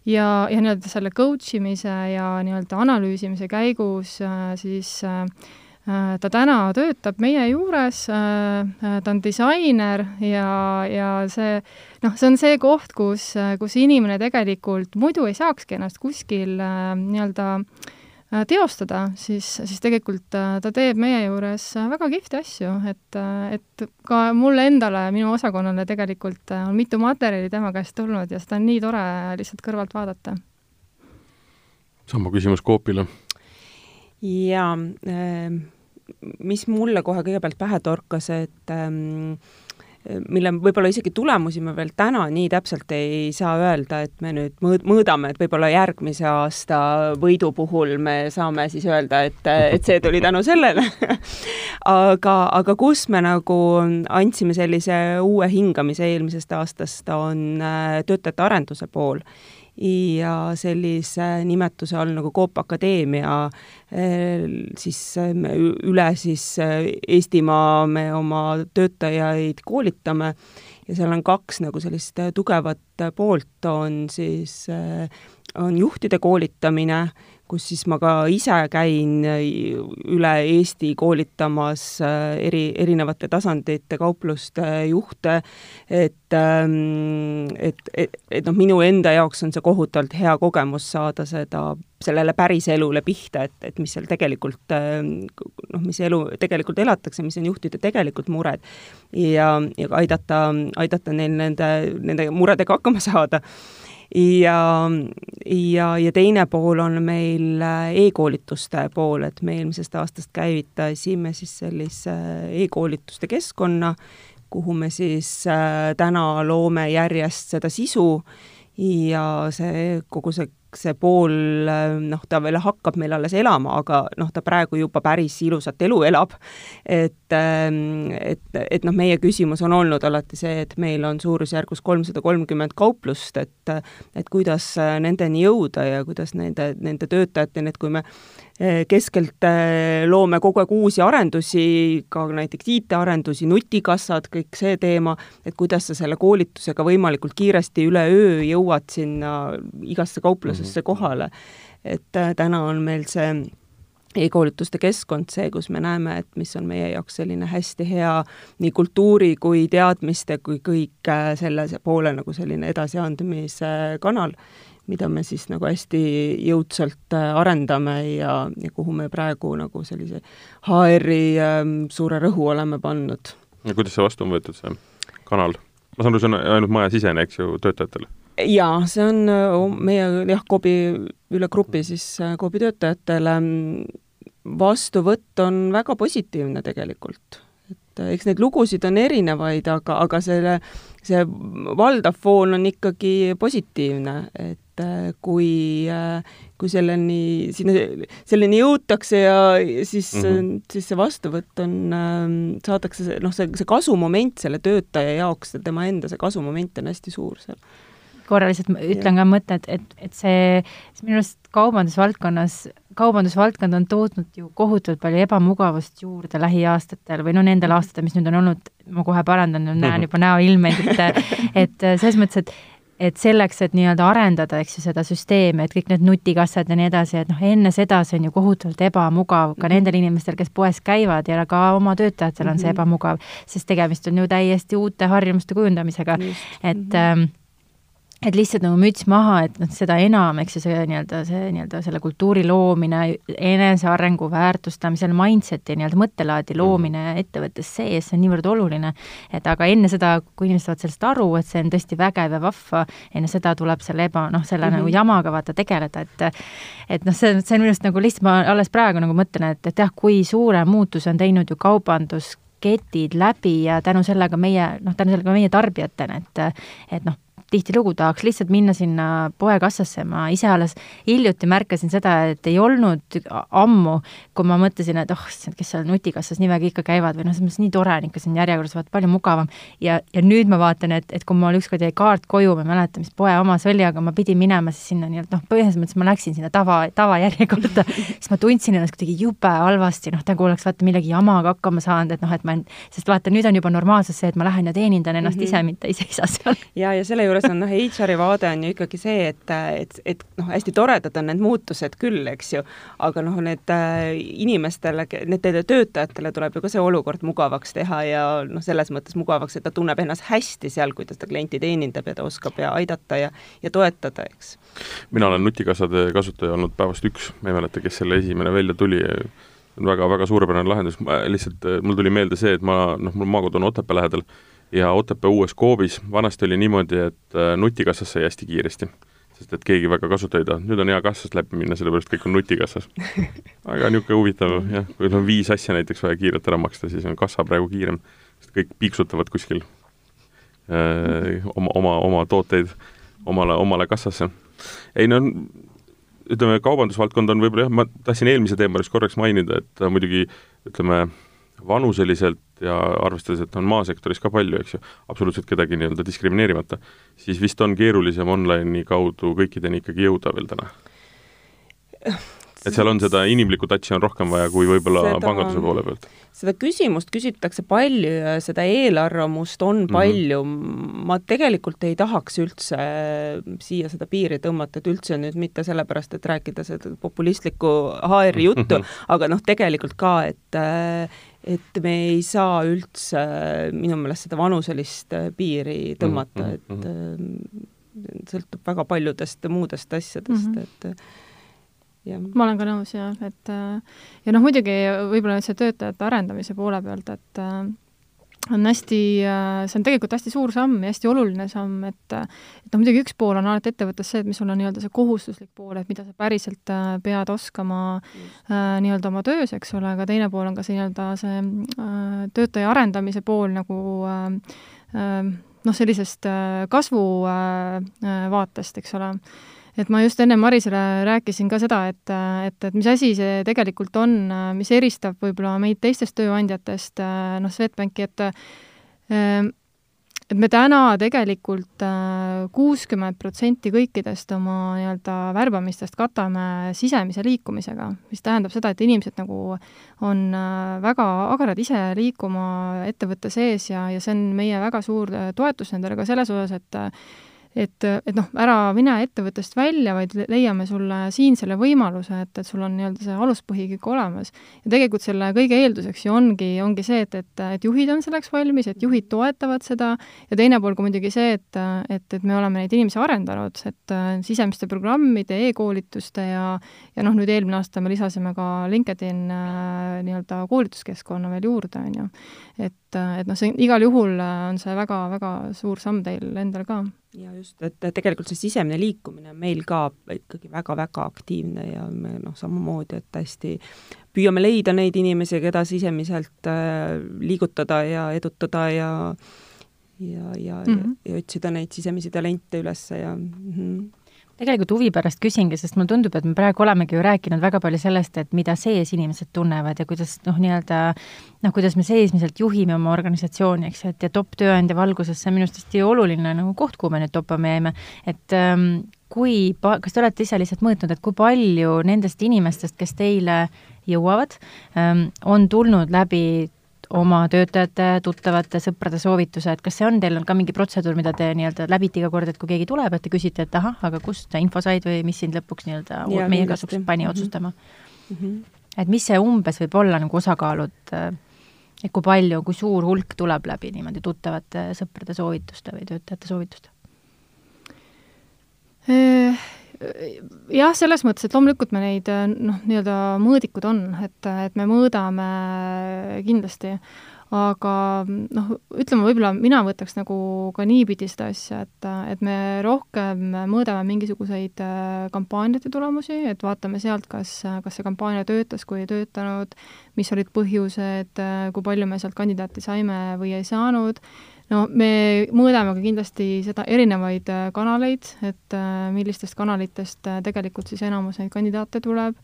Ja, ja nii-öelda selle coach imise ja nii-öelda analüüsimise käigus siis äh, Äh, ta täna töötab meie juures, äh, äh, ta on disainer ja, ja see noh, see on see koht, kus, kus inimene tegelikult muidu ei saakski ennast kuskil nii-öelda teostada, siis, siis tegelikult ta teeb meie juures väga kihvti asju, et, et ka mulle endale, minu osakonnale tegelikult on mitu materjali tema käest tulnud ja seda on nii tore lihtsalt kõrvalt vaadata. sama küsimus Coopile jaa äh,, mis mulle kohe kõigepealt pähe torkas, et ähm, mille võib-olla isegi tulemusi me veel täna nii täpselt ei saa öelda, et me nüüd mõõd-, mõõdame, et võib-olla järgmise aasta võidu puhul me saame siis öelda, et, et see tuli tänu sellele. Aga, aga kus me nagu andsime sellise uue hingamise eelmisest aastast, on äh, töötajate arenduse pool ja sellise nimetuse all nagu Coop Akadeemia eh, siis eh, üle siis eh, Eestimaa me oma töötajaid koolitame ja seal on kaks nagu sellist tugevat poolt, on siis, on juhtide koolitamine, kus siis ma ka ise käin üle Eesti koolitamas äh, eri, erinevate tasandite kaupluste juhte, et ähm, et, et, et noh, minu enda jaoks on see kohutavalt hea kogemus saada seda, sellele päriselule pihta, et, et mis seal tegelikult noh, mis elu tegelikult elatakse, mis on juhtide tegelikud mured. Ja, ja aidata, aidata neil nende, nende muredega hakkama saada ja, ja, ja teine pool on meil äh, e-koolituste pool, et me eelmisest aastast käivitasime siis sellise e-koolituste keskkonna, kuhu me siis äh, täna loome järjest seda sisu. Ja see, kogu see see pool, noh, ta veel hakkab meil alles elama, aga noh, ta praegu juba päris ilusat elu elab. et, ähm, et, et noh, meie küsimus on olnud alati see, et meil on suurusjärgus kolmsada kolmkümmend kauplust, et et kuidas nendeni jõuda ja kuidas nende, nende töötajateni, et kui me keskelt eh, loome kogu aeg uusi arendusi, ka näiteks IT-arendusi, nutikassad, kõik see teema, et kuidas sa selle koolitusega võimalikult kiiresti üleöö jõuad sinna igasse kauplusesse mhm. kohale. et eh, täna on meil see e-koolituste keskkond see, kus me näeme, et mis on meie jaoks selline hästi hea nii kultuuri kui teadmiste kui kõik selle poole nagu selline edasiandmise kanal mida me siis nagu hästi jõudsalt äh, arendame ja, ja kuhu me praegu nagu sellise HR-i ähm, suure rõhu oleme pannud. ja kuidas see vastu on võetud, see kanal? ma saan aru, see on ainult majasisene, eks ju, töötajatele? jaa, see on äh, meie jah, KOB-i üle grupi siis äh, KOB-i töötajatele vastuvõtt on väga positiivne tegelikult. et eks neid lugusid on erinevaid, aga, aga selle, see valdav foon on ikkagi positiivne, et et äh, kui, äh, kui selleni, sinna, selleni jõutakse ja siis mm, -hmm. siis see vastuvõtt on, ähm, saadakse, noh, see, see kasumoment selle töötaja jaoks, tema enda see kasumoment on hästi suur seal. Korra lihtsalt ütlen ka mõtte, et, et, et see, see minu arust kaubandusvaldkonnas kaubandusvaldkond on tootnud ju kohutavalt palju ebamugavust juurde lähiaastatel või no nendel aastatel, mis nüüd on olnud, ma kohe parandan, näen juba näoilmeid, et et selles mõttes, et et selleks, et nii-öelda arendada, eks ju, seda süsteemi, et kõik need nutikassad ja nii edasi, et noh, enne seda see on ju kohutavalt ebamugav ka -hmm. nendel inimestel, kes poes käivad ja ka oma töötajatel on see mhm. ebamugav, sest tegemist on ju täiesti uute harjumuste kujundamisega, et mm -hmm et lihtsalt nagu müts maha, et noh, seda enam, eks ju, see nii-öelda, see nii-öelda selle kultuuri loomine, enesearengu väärtustamisel, mindset'i nii-öelda mõttelaadi mhm. loomine mm. ettevõttes sees, see on niivõrd oluline, et aga enne seda, kui inimesed saavad sellest aru, et see on tõesti vägev ja vahva, enne seda tuleb selle eba, noh, selle mm -hmm. nagu jamaga vaata tegeleda, et et noh, see, see on minu arust nagu lihtsalt, ma alles praegu nagu mõtlen, et, et jah, kui suure muutuse on teinud ju kaubandus ketid läbi ja tänu sellega meie, noh, tänu sellega meie tarbijatena, et et noh, tihtilugu tahaks lihtsalt minna sinna poekassasse, ma ise alles hiljuti märkasin seda, et ei olnud ammu, kui ma mõtlesin, et oh, kes seal nutikassas nii väga ikka käivad või noh, selles mõttes nii tore on ikka siin järjekorras, vaata palju mugavam. ja, ja nüüd ma vaatan, et, et kui mul ükskord jäi kaart koju, ma ei mäleta, mis poe omas oli, aga ma pidin minema siis sinna nii-öelda noh, põhimõtteliselt mõttes ma läksin sinna tava, tavajärjekorda siis ma tundsin ennast kuidagi jube halvasti, noh, nagu oleks vaata millegi jamaga hakkama saanud, et noh, et ma, sest vaata, nüüd on juba normaalsus see, et ma lähen ja teenindan ennast mm -hmm. ise, mitte ei seisa seal. ja, ja selle juures juures on noh, HR-i vaade on ju ikkagi see, et, et, et noh, hästi toredad on need muutused küll, eks ju, aga noh, need äh, inimestele, nendele töötajatele tuleb ju ka see olukord mugavaks teha ja noh, selles mõttes mugavaks, et ta tunneb ennast hästi seal, kui ta seda klienti teenindab ja ta oskab ja aidata ja, ja toetada, eks. mina olen nutikassade kasutaja olnud päevast üks, ma ei mäleta, kes selle esimene välja tuli. Väga-väga suurepärane lahendus, lihtsalt, mul tuli meelde see, et ma, noh, mul maakodu on Otepää lähedal ja Otepää uues Coopis, vanasti oli niimoodi, et äh, nutikassas sai hästi kiiresti, sest et keegi väga kasuta ei tahtnud, nüüd on hea kassast läbi minna, sellepärast kõik on nutikassas. aga niisugune huvitav jah, kui sul on viis asja näiteks vaja kiirelt ära maksta, siis on kassa praegu kiirem, sest kõik piiksutavad kuskil öö, äh, oma, oma, oma tooteid omale, omale kassasse. ei no ütleme, kaubandusvaldkond on võib-olla jah, ma tahtsin eelmise teema juures korraks mainida, et muidugi ütleme, vanuseliselt ja arvestades, et on maasektoris ka palju, eks ju, absoluutselt kedagi nii-öelda diskrimineerimata, siis vist on keerulisem online'i kaudu kõikideni ikkagi jõuda veel täna? et seal on seda inimlikku touch'i on rohkem vaja kui võib-olla seda, panganduse poole pealt? seda küsimust küsitakse palju ja seda eelarvamust on mhm. palju mm. -hmm. ma tegelikult ei tahaks üldse siia seda piiri tõmmata, et üldse nüüd mitte sellepärast, et rääkida seda populistlikku HR-i juttu mm, -hmm. aga noh, tegelikult ka, et et me ei saa üldse minu meelest seda vanuselist piiri tõmmata mm, -hmm. et äh, sõltub väga paljudest muudest asjadest mm, -hmm. et Ja. ma olen ka nõus jah, et ja noh, muidugi võib-olla see töötajate arendamise poole pealt, et on hästi, see on tegelikult hästi suur samm ja hästi oluline samm, et et noh, muidugi üks pool on alati ettevõttes see, et mis sul on nii-öelda see kohustuslik pool, et mida sa päriselt äh, pead oskama äh, nii-öelda oma töös, eks ole, aga teine pool on ka see nii-öelda see äh, töötaja arendamise pool nagu äh, äh, noh, sellisest äh, kasvu äh, äh vaatest, eks ole et ma just enne Marisele rääkisin ka seda, et, et, et mis asi see tegelikult on, mis eristab võib-olla meid teistest tööandjatest, noh, Swedbanki, et et me täna tegelikult kuuskümmend protsenti kõikidest oma nii-öelda värbamistest katame sisemise liikumisega, mis tähendab seda, et inimesed nagu on väga agarad ise liikuma ettevõtte sees ja, ja see on meie väga suur toetus nendele ka selles osas, et et, et noh, ära mine ettevõttest välja, vaid leiame sulle siin selle võimaluse, et, et sul on nii-öelda see aluspõhi kõik olemas. ja tegelikult selle kõige eelduseks ju ongi, ongi see, et, et, et juhid on selleks valmis, et juhid toetavad seda ja teine pool ka muidugi see, et, et, et me oleme neid inimesi arendanud, et sisemiste programmide e, e-koolituste ja ja noh, nüüd eelmine aasta me lisasime ka LinkedIn äh, nii-öelda koolituskeskkonna veel juurde, on ju. Et, et noh, see igal juhul on see väga-väga suur samm teil endal ka. Ja just, et tegelikult see sisemine liikumine on meil ka ikkagi väga-väga aktiivne ja me noh, samamoodi, et hästi püüame leida neid inimesi, keda sisemiselt äh, liigutada ja edutada ja ja, ja mm, -hmm. ja, ja otsida neid sisemisi talente üles ja mm -hmm tegelikult huvi pärast küsingi, sest mulle tundub, et me praegu olemegi ju rääkinud väga palju sellest, et mida sees inimesed tunnevad ja kuidas noh, nii-öelda noh, kuidas me seesmiselt juhime oma organisatsiooni, eks ju, et ja top tööandja valguses see on minu arust hästi oluline nagu koht, kuhu me nüüd toppama jäime, et ähm, kui pa-, kas te olete ise lihtsalt mõõtnud, et kui palju nendest inimestest, kes teile jõuavad, ähm, on tulnud läbi oma töötajate, tuttavate, sõprade soovituse, et kas see on, teil on ka mingi protseduur, mida te nii-öelda läbite iga kord, et kui keegi tuleb, et te küsite, et ahah, aga kust sa info said või mis sind lõpuks nii-öelda meie kasuks pani mm -hmm. otsustama mm? -hmm. et mis see umbes võib olla nagu osakaalud, äh, et kui palju, kui suur hulk tuleb läbi niimoodi tuttavate, sõprade soovituste või töötajate soovituste? Äh, jah, selles mõttes, et loomulikult me neid noh, nii-öelda mõõdikud on, et, et me mõõdame kindlasti, aga noh, ütleme võib-olla mina võtaks nagu ka niipidi seda asja, et, et me rohkem mõõdame mingisuguseid äh, kampaaniate tulemusi, et vaatame sealt, kas, kas see kampaania töötas, kui ei töötanud, mis olid põhjused, kui palju me sealt kandidaati saime või ei saanud, no me mõõdame ka kindlasti seda erinevaid äh, kanaleid, et äh, millistest kanalitest äh, tegelikult siis enamus neid kandidaate tuleb.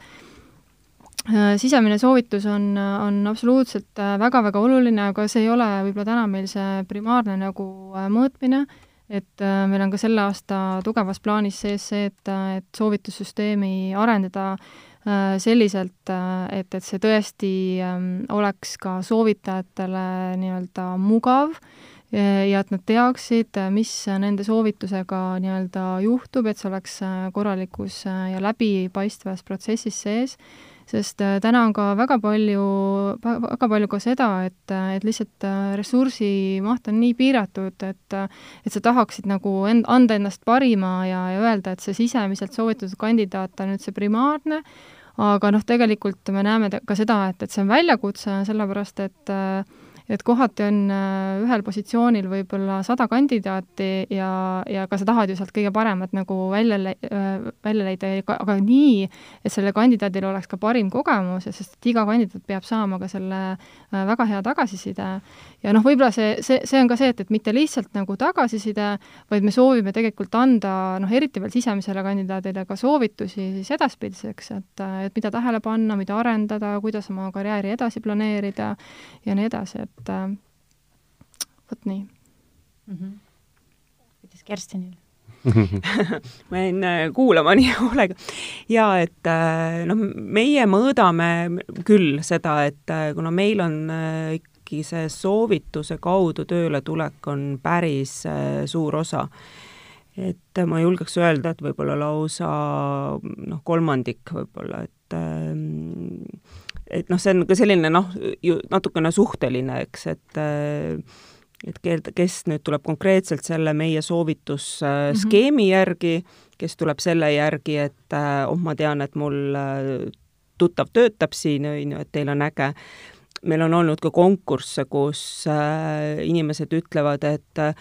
sisemine soovitus on, on absoluutselt väga-väga oluline, aga see ei ole võib-olla täna meil see primaarne nagu mõõtmine, et meil on ka selle aasta tugevas plaanis sees see, et, et soovitussüsteemi arendada selliselt, et, et see tõesti ähm, oleks ka soovitajatele nii-öelda mugav ja et nad teaksid, mis nende soovitusega nii-öelda juhtub, et see oleks äh, korralikus äh, ja läbipaistvas protsessis sees, sest äh, täna on ka väga palju, väga palju ka seda, et, et lihtsalt ressursimaht on nii piiratud, et et sa tahaksid nagu end-, anda endast parima ja, ja öelda, et see sisemiselt soovitud kandidaat on nüüd see primaarne, aga noh, tegelikult me näeme ka seda, et, et see on väljakutse, sellepärast et äh, et kohati on äh, ühel positsioonil võib-olla sada kandidaati ja, ja ka sa tahad ju sealt kõige paremat nagu välja, äh, välja leida, aga nii, et sellel kandidaadil oleks ka parim kogemus, sest et iga kandidaat peab saama ka selle äh, väga hea tagasiside. ja noh, võib-olla see, see, see on ka see, et, et mitte lihtsalt nagu tagasiside, vaid me soovime tegelikult anda noh, eriti veel sisemisele kandidaadile ka soovitusi siis edaspidiseks, et, et mida tähele panna, mida arendada, kuidas oma karjääri edasi planeerida ja nii edasi, et et äh, vot nii mm. -hmm. kuidas Kerstinil ma jäin äh, kuulama nii hoolega. ja et äh, noh, meie mõõdame küll seda, et kuna meil on ikkagi see soovituse kaudu tööle tulek on päris suur osa, et ma julgeks öelda, et võib-olla lausa noh, kolmandik võib-olla, et et noh, see on ka selline noh, ju natukene suhteline, eks, et et keeld-, kes nüüd tuleb konkreetselt selle meie soovitusskeemi mm -hmm. järgi, kes tuleb selle järgi, et oh, ma tean, et mul tuttav töötab siin, on ju, et teil on äge. meil on olnud ka konkursse, kus inimesed ütlevad, et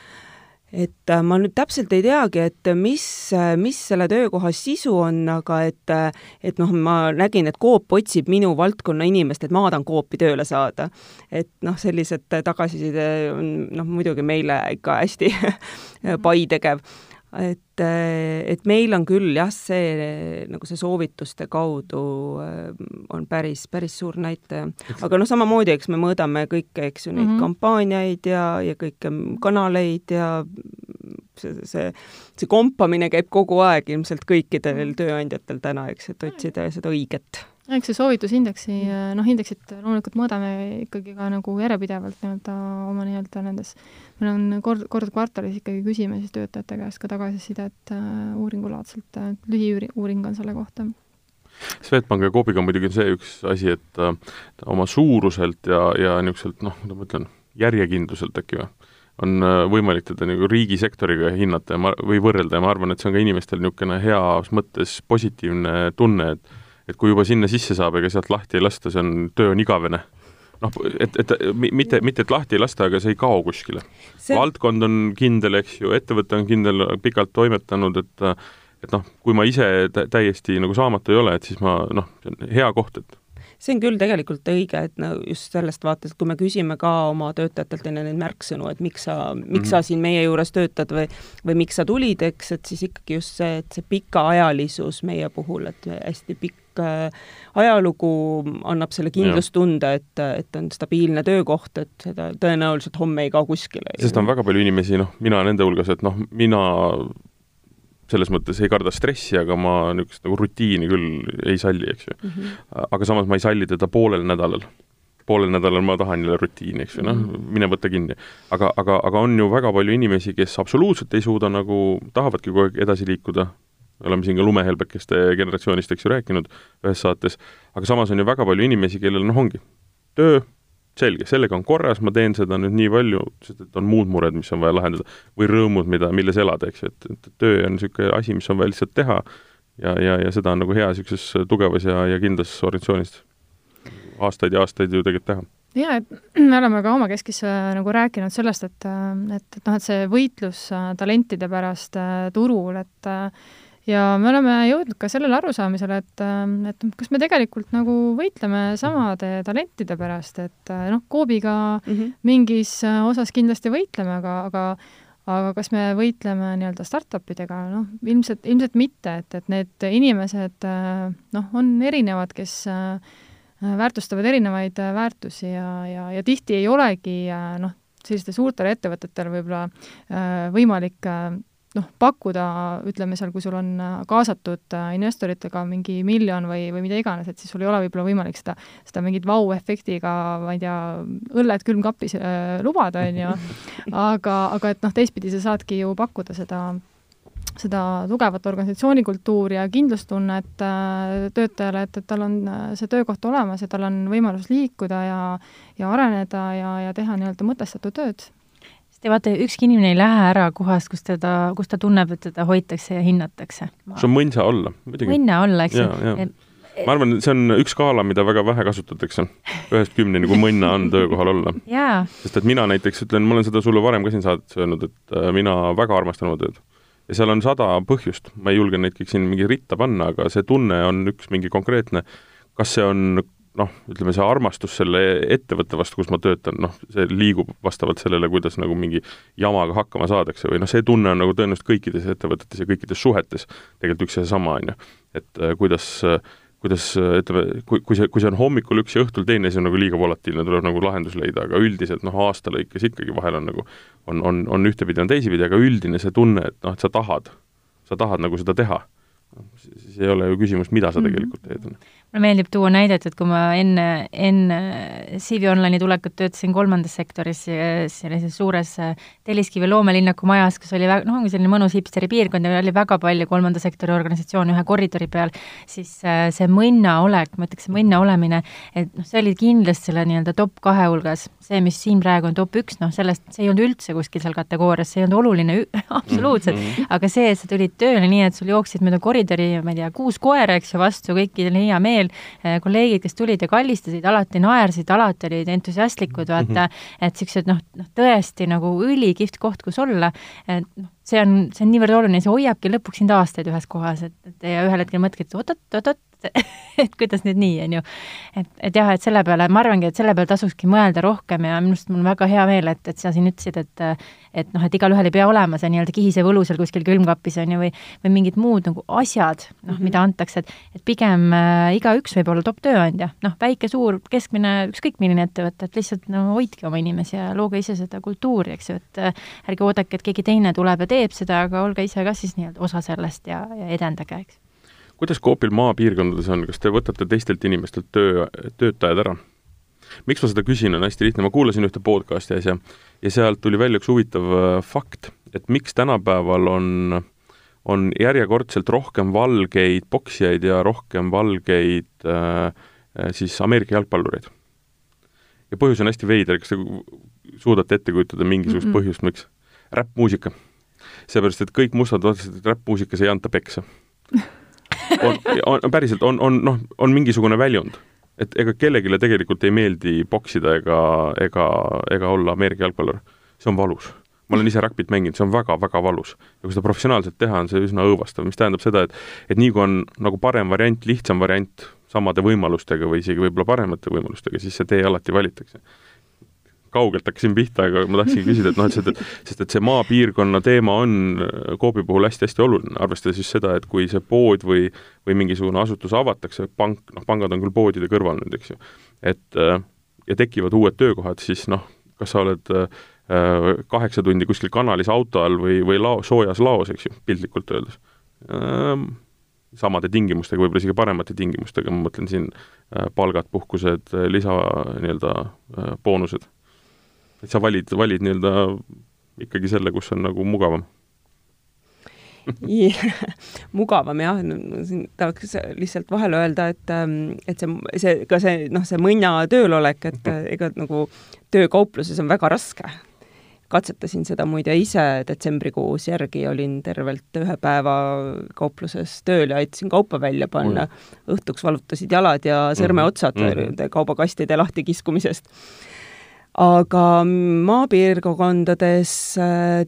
et äh, ma nüüd täpselt ei teagi, et mis, mis selle töökoha sisu on, aga et, et noh, ma nägin, et Coop otsib minu valdkonna inimest, et ma tahan Coopi tööle saada. et noh, sellised tagasiside on noh, muidugi meile ikka hästi pai tegev et, et meil on küll jah, see nagu see soovituste kaudu äh, on päris, päris suur näitaja. aga noh, samamoodi, eks me mõõdame kõike, eks ju, neid mm -hmm. kampaaniaid ja, ja kõiki kanaleid ja see, see, see kompamine käib kogu aeg ilmselt kõikidel tööandjatel täna, eks, et otsida seda õiget eks see soovitusindeksi, noh, indeksit loomulikult mõõdame ikkagi ka nagu järjepidevalt nii-öelda oma nii-öelda nendes, meil on kord, kord kvartalis ikkagi küsime siis töötajate käest ka tagasisidet äh, uuringulaadselt äh,, lühiuuring on selle kohta. Swedbanki ja Coopiga muidugi on see üks asi, et äh, oma suuruselt ja, ja niisuguselt noh, kuidas ma ütlen, järjekindluselt äkki või, on äh, võimalik teda nagu riigisektoriga hinnata ja ma, või võrrelda ja ma arvan, et see on ka inimestel niisugune heas mõttes positiivne tunne, et et kui juba sinna sisse saab, ega sealt lahti ei lasta, see on, töö on igavene. noh, et, et mitte, mitte et lahti ei lasta, aga see ei kao kuskile see.... valdkond on kindel, eks ju, ettevõte on kindel, pikalt toimetanud, et et noh, kui ma ise täiesti nagu saamatu ei ole, et siis ma noh, see on hea koht, et see on küll tegelikult õige, et no just sellest vaatest, kui me küsime ka oma töötajatelt enne neid märksõnu, et miks sa, miks mm -hmm. sa siin meie juures töötad või, või miks sa tulid, eks, et siis ikkagi just see, et see pikaajalisus meie puhul, et hästi pikk pikk ajalugu annab selle kindlustunde, et, et on stabiilne töökoht, et seda tõenäoliselt homme ei kao kuskile. sest on väga palju inimesi, noh, mina nende hulgas, et noh, mina selles mõttes ei karda stressi, aga ma niisugust nagu rutiini küll ei salli, eks ju mm. -hmm. aga samas ma ei salli teda poolel nädalal. poolel nädalal ma tahan jälle rutiini, eks ju, noh, mhm. mine võta kinni. aga, aga, aga on ju väga palju inimesi, kes absoluutselt ei suuda nagu, tahavadki kogu aeg edasi liikuda, oleme siin ka lumehelbekeste generatsioonist, eks ju, rääkinud ühes saates, aga samas on ju väga palju inimesi, kellel noh, ongi töö, selge, sellega on korras, ma teen seda nüüd nii palju, sest et on muud mured, mis on vaja lahendada, või rõõmud, mida, milles elada, eks ju, et, et töö on niisugune asi, mis on vaja lihtsalt teha ja, ja, ja seda on nagu hea niisuguses tugevas ja, ja kindlas organisatsioonis aastaid ja aastaid ju tegelikult teha. Jaa, et me oleme ka omakeskis äh, nagu rääkinud sellest, et, äh, et, et noh, et see võitlus äh, talentide pärast turul, et ja me oleme jõudnud ka sellele arusaamisele, et, et kas me tegelikult nagu võitleme samade talentide pärast, et noh, Coobiga mm -hmm. mingis osas kindlasti võitleme, aga, aga aga kas me võitleme nii-öelda startup idega, noh, ilmselt, ilmselt mitte, et, et need inimesed noh, on erinevad, kes väärtustavad erinevaid väärtusi ja, ja, ja tihti ei olegi noh, sellistel suurtel ettevõtetel võib-olla võimalik noh, pakkuda, ütleme seal, kui sul on äh, kaasatud äh, investoritega mingi miljon või, või mida iganes, et siis sul ei ole võib-olla võimalik seda, seda mingit vau-efektiga, ma ei tea, õlled külmkapis äh, lubada, on ju, aga, aga et noh, teistpidi sa saadki ju pakkuda seda seda tugevat organisatsioonikultuuri ja kindlustunnet äh, töötajale, et, et tal on see töökoht olemas ja tal on võimalus liikuda ja ja areneda ja, ja teha nii-öelda mõtestatud tööd sest vaata, ükski inimene ei lähe ära kohast, kus teda, kus ta tunneb, et teda hoitakse ja hinnatakse. kus on mõnsa olla, muidugi. mõnna olla, eks ju. ma arvan, see on üks skaala, mida väga vähe kasutatakse, ühest kümneni, kui mõnna on töökohal olla. sest et mina näiteks ütlen, ma olen seda sulle varem ka siin saates öelnud, et äh, mina väga armastan oma tööd. ja seal on sada põhjust, ma ei julge neid kõik siin mingi ritta panna, aga see tunne on üks mingi konkreetne, kas see on noh, ütleme see armastus selle ettevõtte vastu, kus ma töötan, noh, see liigub vastavalt sellele, kuidas nagu mingi jamaga hakkama saadakse või noh, see tunne on nagu tõenäoliselt kõikides ettevõtetes ja kõikides suhetes tegelikult üks ja seesama, on ju. et äh, kuidas äh, kuidas ütleme, kui, kui see, kui see on hommikul üks ja õhtul teine, siis on nagu liiga volatiilne, tuleb nagu lahendus leida, aga üldiselt noh, aasta lõikes ikkagi vahel on nagu, on, on, on ühtepidi, on teisipidi, aga üldine see tunne, et noh, et sa tahad, sa tahad nagu seda teha, siis ei ole ju küsimus, mida sa mhm. tegelikult teed mulle meeldib tuua näidet, et kui ma enne, enne CV Online'i tulekut töötasin kolmandas sektoris, sellises suures äh, Telliskivi loomelinnaku majas, kus oli väga, noh, ongi selline mõnus hipsteri piirkond ja oli väga palju kolmanda sektori organisatsioone ühe koridori peal, siis äh, see mõnna olek, ma ütleks, see mõnna olemine, et noh, see oli kindlasti selle nii-öelda top kahe hulgas. see, mis siin praegu on top üks, noh, sellest, see ei olnud üldse kuskil seal kategoorias, see ei olnud oluline absoluutselt mm, -hmm. aga see, et sa tulid tööle nii, et sul jooksid mööda koridori, ma ei tea, kuus koera, eks ju, vastu, kõikidel hea meel, veel eh, kolleegid, kes tulid ja kallistasid, alati naersid, alati olid entusiastlikud, vaata mm, -hmm. et niisugused noh, noh tõesti nagu ülikihvt koht, kus olla, et noh, see on, see on niivõrd oluline, see hoiabki lõpuks sind aastaid ühes kohas, et, et ja ühel hetkel mõtledki, et oot-oot-oot-oot, et kuidas nüüd nii, on ju. et, et jah, et selle peale, ma arvangi, et selle peale tasukski mõelda rohkem ja minu arust mul on väga hea meel, et, et sa siin ütlesid, et et noh, et igalühel ei pea olema see nii-öelda kihisev õlu seal kuskil külmkapis, on ju, või või mingid muud nagu asjad, noh mm -hmm., mida antakse, et et pigem äh, igaüks võib olla top tööandja, noh, väike, suur, keskmine, ükskõik milline ettevõte, et lihtsalt no hoidke oma inimesi ja looge ise seda kultuuri, eks ju, et äh, ärge oodake, et keegi teine tuleb ja teeb seda, aga olge ise ka siis nii-öelda osa sellest ja, ja edendage, eks kuidas Coopil maapiirkondades on, kas te võtate teistelt inimestelt töö, töötajad ära? miks ma seda küsin, on hästi lihtne, ma kuulasin ühte podcast'i äsja ja sealt tuli välja üks huvitav äh, fakt, et miks tänapäeval on, on järjekordselt rohkem valgeid poksijaid ja rohkem valgeid äh, äh siis Ameerika jalgpallureid. ja põhjus on hästi veider, kas te suudate ette kujutada mingisugust mm -mm. põhjust, miks? räppmuusika. Seepärast, et kõik mustad vaatasid, et räppmuusikas ei anta peksa on, on päriselt, on, on noh, on mingisugune väljund. et ega kellelegi tegelikult ei meeldi poksida ega, ega, ega olla Ameerika jalgpallur. see on valus. ma olen ise rugby't mänginud, see on väga-väga valus. ja kui seda professionaalselt teha, on see üsna õõvastav, mis tähendab seda, et et nii kui on nagu parem variant, lihtsam variant samade võimalustega või isegi võib-olla paremate võimalustega, siis see tee alati valitakse kaugelt hakkasin pihta, aga ma tahtsingi küsida, et noh, et see, sest et see maapiirkonna teema on äh, Coopi puhul hästi-hästi oluline, arvestades just seda, et kui see pood või, või mingisugune asutus avatakse, pank, noh, pangad on küll poodide kõrval nüüd, eks ju, et äh, ja tekivad uued töökohad, siis noh, kas sa oled äh, kaheksa tundi kuskil kanalis auto all või, või lao, soojas laos, eks ju, piltlikult öeldes ähm, samade tingimustega, võib-olla isegi paremate tingimustega, ma mõtlen siin äh, palgad, puhkused, lisa nii-öelda äh, boonused. Et sa valid, valid nii-öelda ikkagi selle, kus on nagu mugavam mugavam jah, siin tahaks lihtsalt vahele öelda, et, ähm, et see, see, ka see, noh, see mõnna töölolek, et äh, ega nagu töökaupluses on väga raske. katsetasin seda muide ise detsembrikuus järgi, olin tervelt ühe päeva kaupluses tööl ja aitasin kaupa välja panna. õhtuks valutasid jalad ja sõrmeotsad mm -hmm. kaubakastide lahtikiskumisest aga maapiirkondades äh,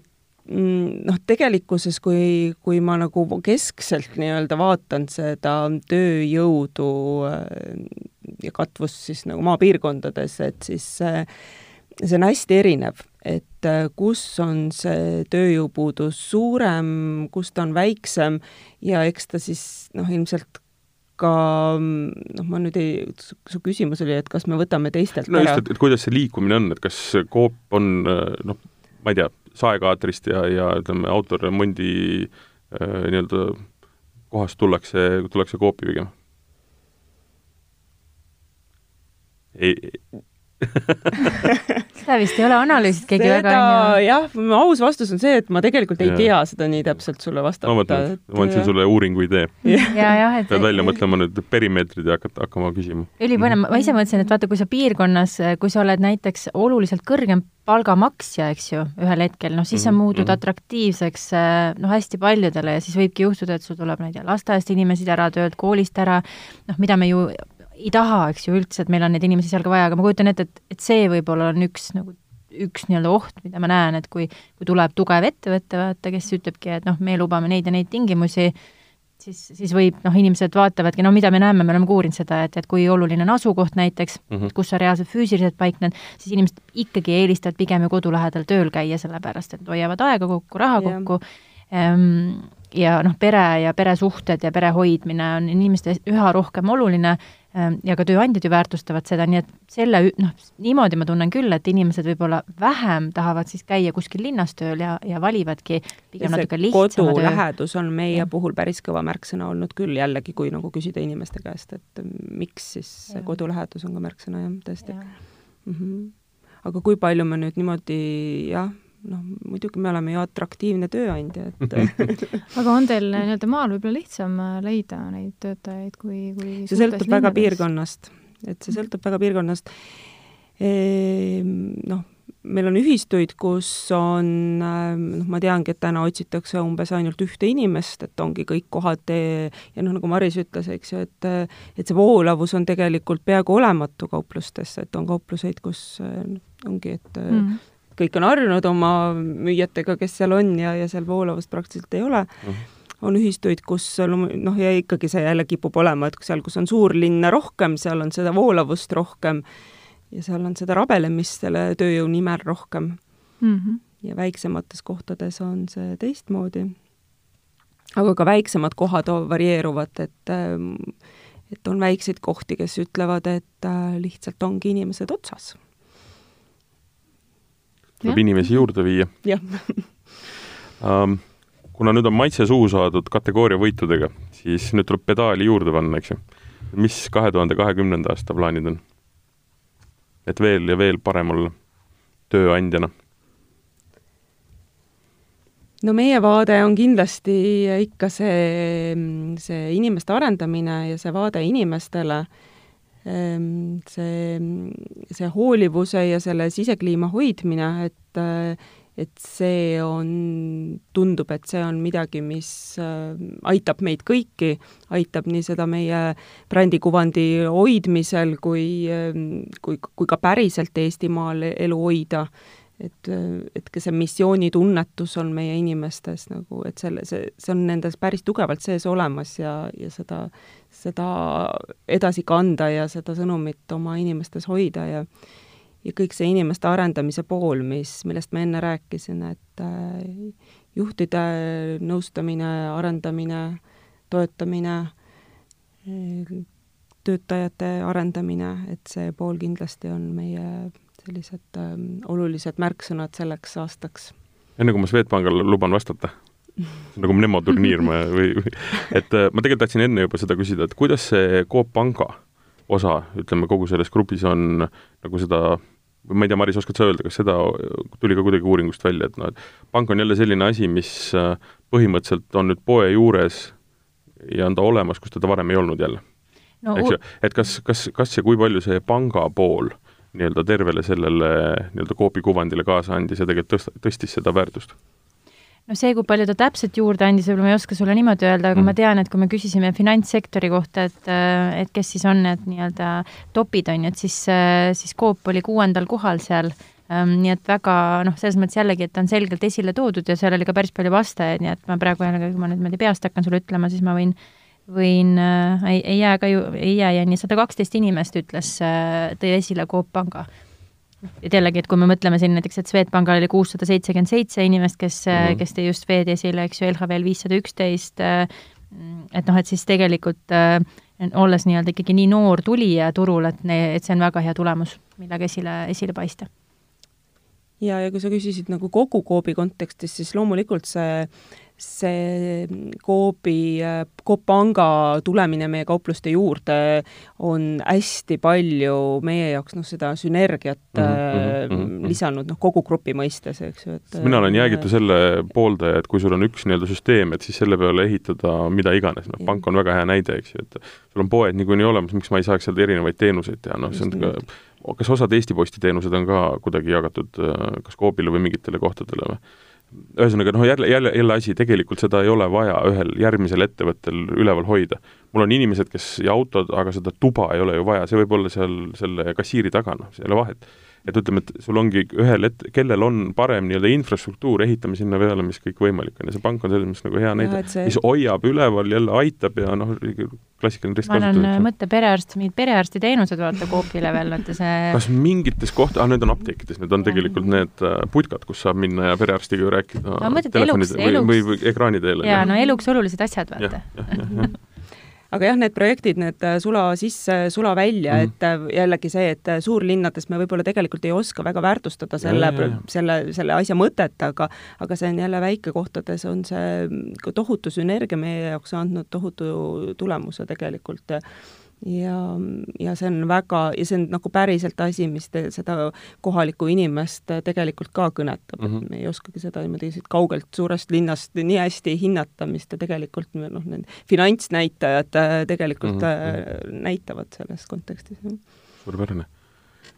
Mm, noh, tegelikkuses, kui, kui ma nagu keskselt nii-öelda vaatan seda tööjõudu äh, ja katvust siis nagu maapiirkondades, et siis see, see on hästi erinev, et äh, kus on see tööjõupuudus suurem, kus ta on väiksem ja eks ta siis noh, ilmselt ka noh, ma nüüd ei, su küsimus oli, et kas me võtame teistelt no ära. just, et, et kuidas see liikumine on, et kas Coop on noh, ma ei tea, saekaatrist ja, ja ütleme, autoremondi äh, nii-öelda kohast tullakse, tullakse Coopi pigem? ei, seda vist ei ole analüüsinud keegi seda, väga, on ju? jah, aus vastus on see, et ma tegelikult ei ja. tea seda nii täpselt sulle vastata. ma mõtlen, ma andsin sulle uuringu idee. pead välja mõtlema nüüd perimeetrid ja hakata, hakkama küsima. ülipõnev, ma ise mõtlesin, et vaata, kui sa piirkonnas, kui sa oled näiteks oluliselt kõrgem palgamaksja, eks ju, ühel hetkel, noh siis sa mm -hmm. muudud mhm. atraktiivseks noh, hästi paljudele ja siis võibki juhtuda, et sul tuleb, ma ei tea, lasteaiast inimesi ära, töölt, koolist ära, noh, mida me ju ei taha, eks ju, üldse, et meil on neid inimesi seal ka vaja, aga ma kujutan ette, et, et see võib-olla on üks nagu üks nii-öelda oht, mida ma näen, et kui, kui tuleb tugev ettevõte, vaata, kes ütlebki, et noh, me lubame neid ja neid tingimusi, siis, siis võib, noh, inimesed vaatavadki, no mida me näeme, me oleme ka uurinud seda, et, et kui oluline on asukoht näiteks mm, -hmm. kus sa reaalselt füüsiliselt paikned, siis inimesed ikkagi eelistavad pigem ju kodu lähedal tööl käia, sellepärast et hoiavad aega kokku, raha yeah. kokku ehm, ja noh, pere ja peresuhted ja pere hoidmine on inimeste üha rohkem oluline ja ka tööandjad ju väärtustavad seda, nii et selle, noh, niimoodi ma tunnen küll, et inimesed võib-olla vähem tahavad siis käia kuskil linnas tööl ja, ja valivadki pigem natuke lihtsama töö. lähedus on meie ja. puhul päris kõva märksõna olnud küll jällegi, kui nagu küsida inimeste käest, et miks siis see kodulähedus on ka märksõna jah, tõesti ja.. Mm -hmm. aga kui palju me nüüd niimoodi jah, noh, muidugi me oleme ju atraktiivne tööandja, et aga on teil nii-öelda maal võib-olla lihtsam äh, leida neid töötajaid kui, kui see sõltub linnades? väga piirkonnast, et see sõltub väga piirkonnast e,. Noh, meil on ühistuid, kus on, ähm, noh, ma teangi, et täna otsitakse umbes ainult ühte inimest, et ongi kõik kohad ja noh, nagu Maris ütles, eks ju, et et see voolavus on tegelikult peaaegu olematu kauplustesse, et on kaupluseid, kus äh, ongi, et mm kõik on harjunud oma müüjatega, kes seal on ja, ja seal voolavust praktiliselt ei ole mm. -hmm on ühistuid, kus noh, ja ikkagi see jälle kipub olema, et seal, kus on suurlinna rohkem, seal on seda voolavust rohkem ja seal on seda rabelemist selle tööjõu nimel rohkem mm. -hmm. ja väiksemates kohtades on see teistmoodi. aga ka väiksemad kohad varieeruvad, et et on väikseid kohti, kes ütlevad, et äh, lihtsalt ongi inimesed otsas tuleb inimesi juurde viia. jah um, kuna nüüd on maitse suhu saadud kategooria võitudega, siis nüüd tuleb pedaali juurde panna, eks ju. mis kahe tuhande kahekümnenda aasta plaanid on? et veel ja veel parem olla tööandjana? no meie vaade on kindlasti ikka see, see inimeste arendamine ja see vaade inimestele see, see hoolivuse ja selle sisekliima hoidmine, et et see on, tundub, et see on midagi, mis äh, aitab meid kõiki, aitab nii seda meie brändikuvandi hoidmisel kui, kui, kui ka päriselt Eestimaal elu hoida et, et ka see missioonitunnetus on meie inimestes nagu, et selle, see, see on nendes päris tugevalt sees olemas ja, ja seda, seda edasi kanda ja seda sõnumit oma inimestes hoida ja ja kõik see inimeste arendamise pool, mis, millest ma enne rääkisin, et äh, juhtide nõustamine, arendamine, toetamine, töötajate arendamine, et see pool kindlasti on meie sellised ähm, olulised märksõnad selleks aastaks. enne kui ma Swedbankile luban vastata, nagu Mnemo turniir ma või, või, et äh, ma tegelikult tahtsin enne juba seda küsida, et kuidas see Coop Panga osa, ütleme, kogu selles grupis on nagu seda või ma ei tea, Maris, oskad sa öelda, kas seda tuli ka kuidagi uuringust välja, et noh, et pank on jälle selline asi, mis äh, põhimõtteliselt on nüüd poe juures ja on ta olemas, kus teda varem ei olnud jälle no,. eks ju, et kas, kas, kas ja kui palju see panga pool nii-öelda tervele sellele nii-öelda Coopi kuvandile kaasa andis ja tegelikult tõst-, tõstis seda väärtust? no see, kui palju ta täpselt juurde andis, võib-olla ma ei oska sulle niimoodi öelda, aga mm. ma tean, et kui me küsisime finantssektori kohta, et, et kes siis on need nii-öelda topid, on ju, et siis, siis Coop oli kuuendal kohal seal ähm,, nii et väga noh, selles mõttes jällegi, et ta on selgelt esile toodud ja seal oli ka päris palju vastajaid, nii et ma praegu jällegi, kui ma nüüd niimoodi peast hakkan sulle ütlema, siis ma võin võin äh,, ei, ei jää ka ju, ei jää jääni, sada kaksteist inimest ütles äh,, tõi esile Coop Panga et jällegi, et kui me mõtleme siin näiteks, et Swedbankal oli kuussada seitsekümmend seitse inimest, kes mm, -hmm. kes tõi just Swedi esile, eks ju, LHV-l viissada üksteist, et noh, et siis tegelikult äh, olles nii-öelda ikkagi nii noor tulija turul, et et see on väga hea tulemus, millega esile, esile paista. ja, ja kui sa küsisid nagu kogu Coopi kontekstis, siis loomulikult see see Coopi, Coop Panga tulemine meie kaupluste juurde on hästi palju meie jaoks noh, seda sünergiat mm -hmm, mm -hmm. lisanud noh, kogu grupi mõistes, eks ju, et mina olen jäägitu selle pooldaja, et kui sul on üks nii-öelda süsteem, et siis selle peale ehitada mida iganes, noh, pank on väga hea näide, eks ju, et sul on poed niikuinii olemas, miks ma ei saaks seal erinevaid teenuseid teha, noh, see on ka kas osad Eesti Posti teenused on ka kuidagi jagatud kas Coopile või mingitele kohtadele või? Ühesõnaga noh, jälle, jälle, jälle asi, tegelikult seda ei ole vaja ühel järgmisel ettevõttel üleval hoida. mul on inimesed, kes, ja autod, aga seda tuba ei ole ju vaja, see võib olla seal selle kassiiri taga, noh, see ei ole vahet et ütleme, et sul ongi ühel et-, kellel on parem nii-öelda infrastruktuur, ehitame sinna peale, mis kõik võimalik on ja see pank on selles mõttes nagu hea näide, see... mis hoiab üleval, jälle aitab ja noh, klassikaline ristkasutus. ma olen mõtte perearst, mingid perearstiteenused vaata Coopile veel, vaata see kas mingites koht-, ah need on apteekides, need on tegelikult need äh, putkad, kus saab minna ja perearstiga rääkida no, telefonide või, või, või ekraani teel. jaa, no eluks olulised asjad, vaata aga jah, need projektid, need äh, sula sisse, sula välja mm, -hmm. et äh, jällegi see, et äh, suurlinnades me võib-olla tegelikult ei oska väga väärtustada selle, selle, selle asja mõtet, aga aga see on jälle väikekohtades, on see mm, tohutu sünergia meie jaoks andnud tohutu tulemuse tegelikult ja, ja see on väga, ja see on nagu päriselt asi, mis te, seda kohalikku inimest tegelikult ka kõnetab mm, -hmm. me ei oskagi seda niimoodi siit kaugelt suurest linnast nii hästi hinnata, mis ta tegelikult noh, need finantsnäitajad äh, tegelikult mm -hmm. näitavad selles kontekstis. suurepärane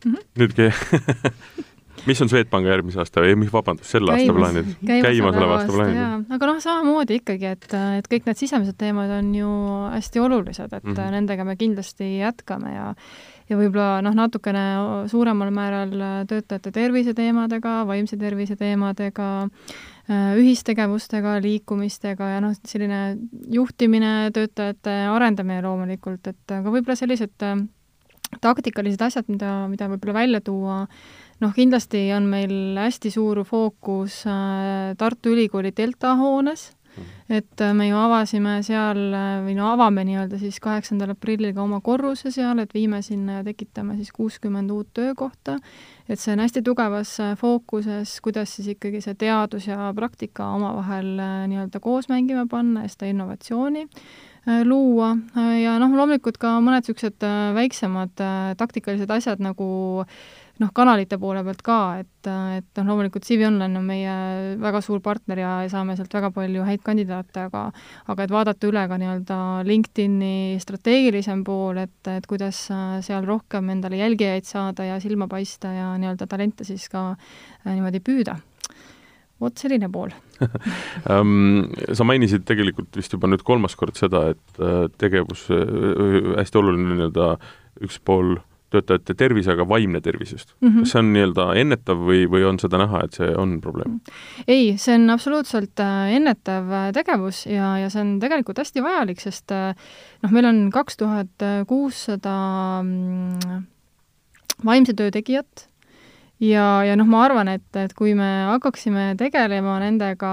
mm. -hmm. nüüd mis on Swedbanki järgmise aasta või mis, vabandust, selle aasta plaanid? käimasoleva aasta plaanid? aga noh, samamoodi ikkagi, et, et kõik need sisemised teemad on ju hästi olulised, et mm -hmm. nendega me kindlasti jätkame ja ja võib-olla noh, natukene suuremal määral töötajate terviseteemadega, vaimse tervise teemadega, ühistegevustega, liikumistega ja noh, selline juhtimine, töötajate arendamine loomulikult, et aga võib-olla sellised taktikalised asjad, mida, mida võib-olla välja tuua, noh, kindlasti on meil hästi suur fookus äh, Tartu Ülikooli Delta hoones, mhm. et äh, me ju avasime seal äh, või no avame nii-öelda siis kaheksandal aprillil ka oma korruse seal, et viime sinna ja tekitame siis kuuskümmend uut töökohta, et see on hästi tugevas fookuses, kuidas siis ikkagi see teadus ja praktika omavahel nii-öelda koos mängima panna ja seda innovatsiooni luua. Ja noh, loomulikult ka mõned niisugused väiksemad taktikalised asjad nagu noh, kanalite poole pealt ka, et, et noh, loomulikult CV Online on meie väga suur partner ja saame sealt väga palju häid kandidaate, aga aga et vaadata üle ka nii-öelda LinkedIni strateegilisem pool, et, et kuidas seal rohkem endale jälgijaid saada ja silma paista ja nii-öelda talente siis ka äh, niimoodi püüda. vot selline pool um, sa mainisid tegelikult vist juba nüüd kolmas kord seda, et äh, tegevus äh,, hästi oluline nii-öelda üks pool töötajate tervis, aga vaimne tervis just mm. -hmm. kas see on nii-öelda ennetav või, või on seda näha, et see on probleem? ei, see on absoluutselt äh, ennetav äh, tegevus ja, ja see on tegelikult hästi vajalik, sest äh, noh, meil on kaks tuhat kuussada mm, vaimse töö tegijat ja, ja noh, ma arvan, et, et kui me hakkaksime tegelema nendega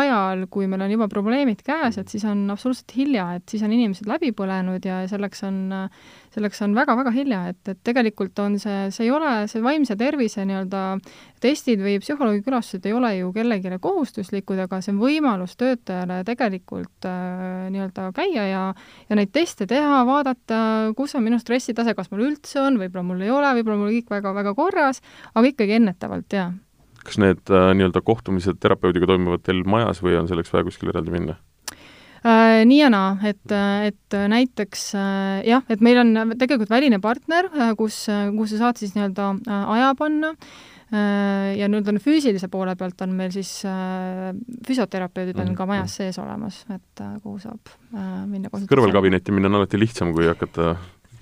ajal, kui meil on juba probleemid käes, et siis on absoluutselt hilja, et siis on inimesed läbi põlenud ja selleks on, selleks on väga-väga hilja, et, et tegelikult on see, see ei ole, see vaimse tervise nii-öelda testid või psühholoogi külastused ei ole ju kellelegi kohustuslikud, aga see on võimalus töötajale tegelikult äh, nii-öelda käia ja ja neid teste teha, vaadata, kus on minu stressitase, kas mul üldse on, võib-olla mul ei ole, võib-olla mul kõik väga-väga korras, aga ikkagi ennetavalt, jaa kas need äh, nii-öelda kohtumised terapeudiga toimuvad teil majas või on selleks vaja kuskile eraldi minna? Äh, nii ja naa, et, et näiteks äh, jah, et meil on tegelikult väline partner, äh, kus, kus sa saad siis nii-öelda aja panna. Ja nii-öelda füüsilise poole pealt on meil siis füsioterapeudid on ka majas sees olemas, et kuhu saab minna kõrvalkabinetti minna on alati lihtsam, kui hakata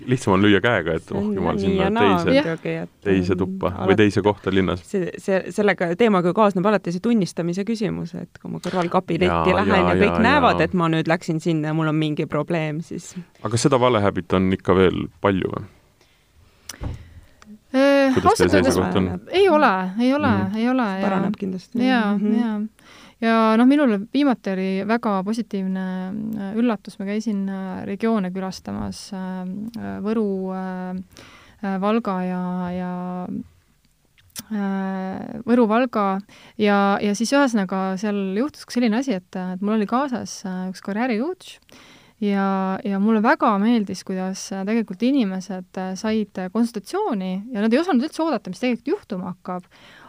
lihtsam on lüüa käega, et oh jumal, sinna teise, teise tuppa alati, või teise kohta linnas. see, see, sellega teemaga kaasneb alati see tunnistamise küsimus, et kui ma kõrvalkabinetti lähen ja, ja kõik ja, näevad, et ma nüüd läksin sinna ja mul on mingi probleem, siis aga seda valehäbit on ikka veel palju või? ausalt öeldes ei ole, ei ole mm, -hmm. ei ole. paraneb kindlasti. jaa -hmm. jaa ja noh, minul viimati oli väga positiivne äh, üllatus, ma käisin äh, regioone külastamas äh, Võru, Valga ja, ja Võru, Valga ja, ja siis ühesõnaga seal juhtus ka selline asi, et, et mul oli kaasas üks karjäärijuht ja, ja mulle väga meeldis, kuidas tegelikult inimesed said konsultatsiooni ja nad ei osanud üldse oodata, mis tegelikult juhtuma hakkab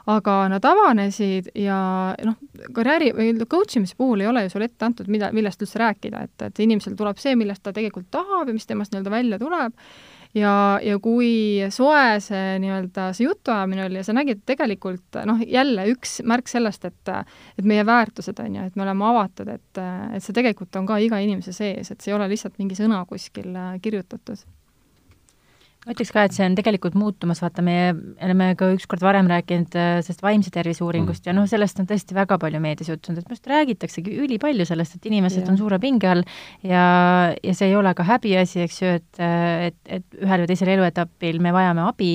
aga nad avanesid ja noh, karjääri või coach imise puhul ei ole ju sulle ette antud, mida, millest üldse rääkida, et, et inimesel tuleb see, millest ta tegelikult tahab ja mis temast nii-öelda välja tuleb, ja, ja kui soe see nii-öelda see jutuajamine oli ja sa nägid tegelikult noh, jälle üks märk sellest, et et meie väärtused on ju, et me oleme avatud, et, et see tegelikult on ka iga inimese sees, et see ei ole lihtsalt mingi sõna kuskil kirjutatud ma ütleks ka, et see on tegelikult muutumas, vaata, meie oleme ka ükskord varem rääkinud äh, sellest vaimse tervise uuringust mm. ja noh, sellest on tõesti väga palju meedias juttu olnud, et minu arust räägitaksegi ülipalju sellest, et inimesed yeah. on suure pinge all ja, ja see ei ole ka häbiasi, eks ju, et, et, et ühel või teisel eluetapil me vajame abi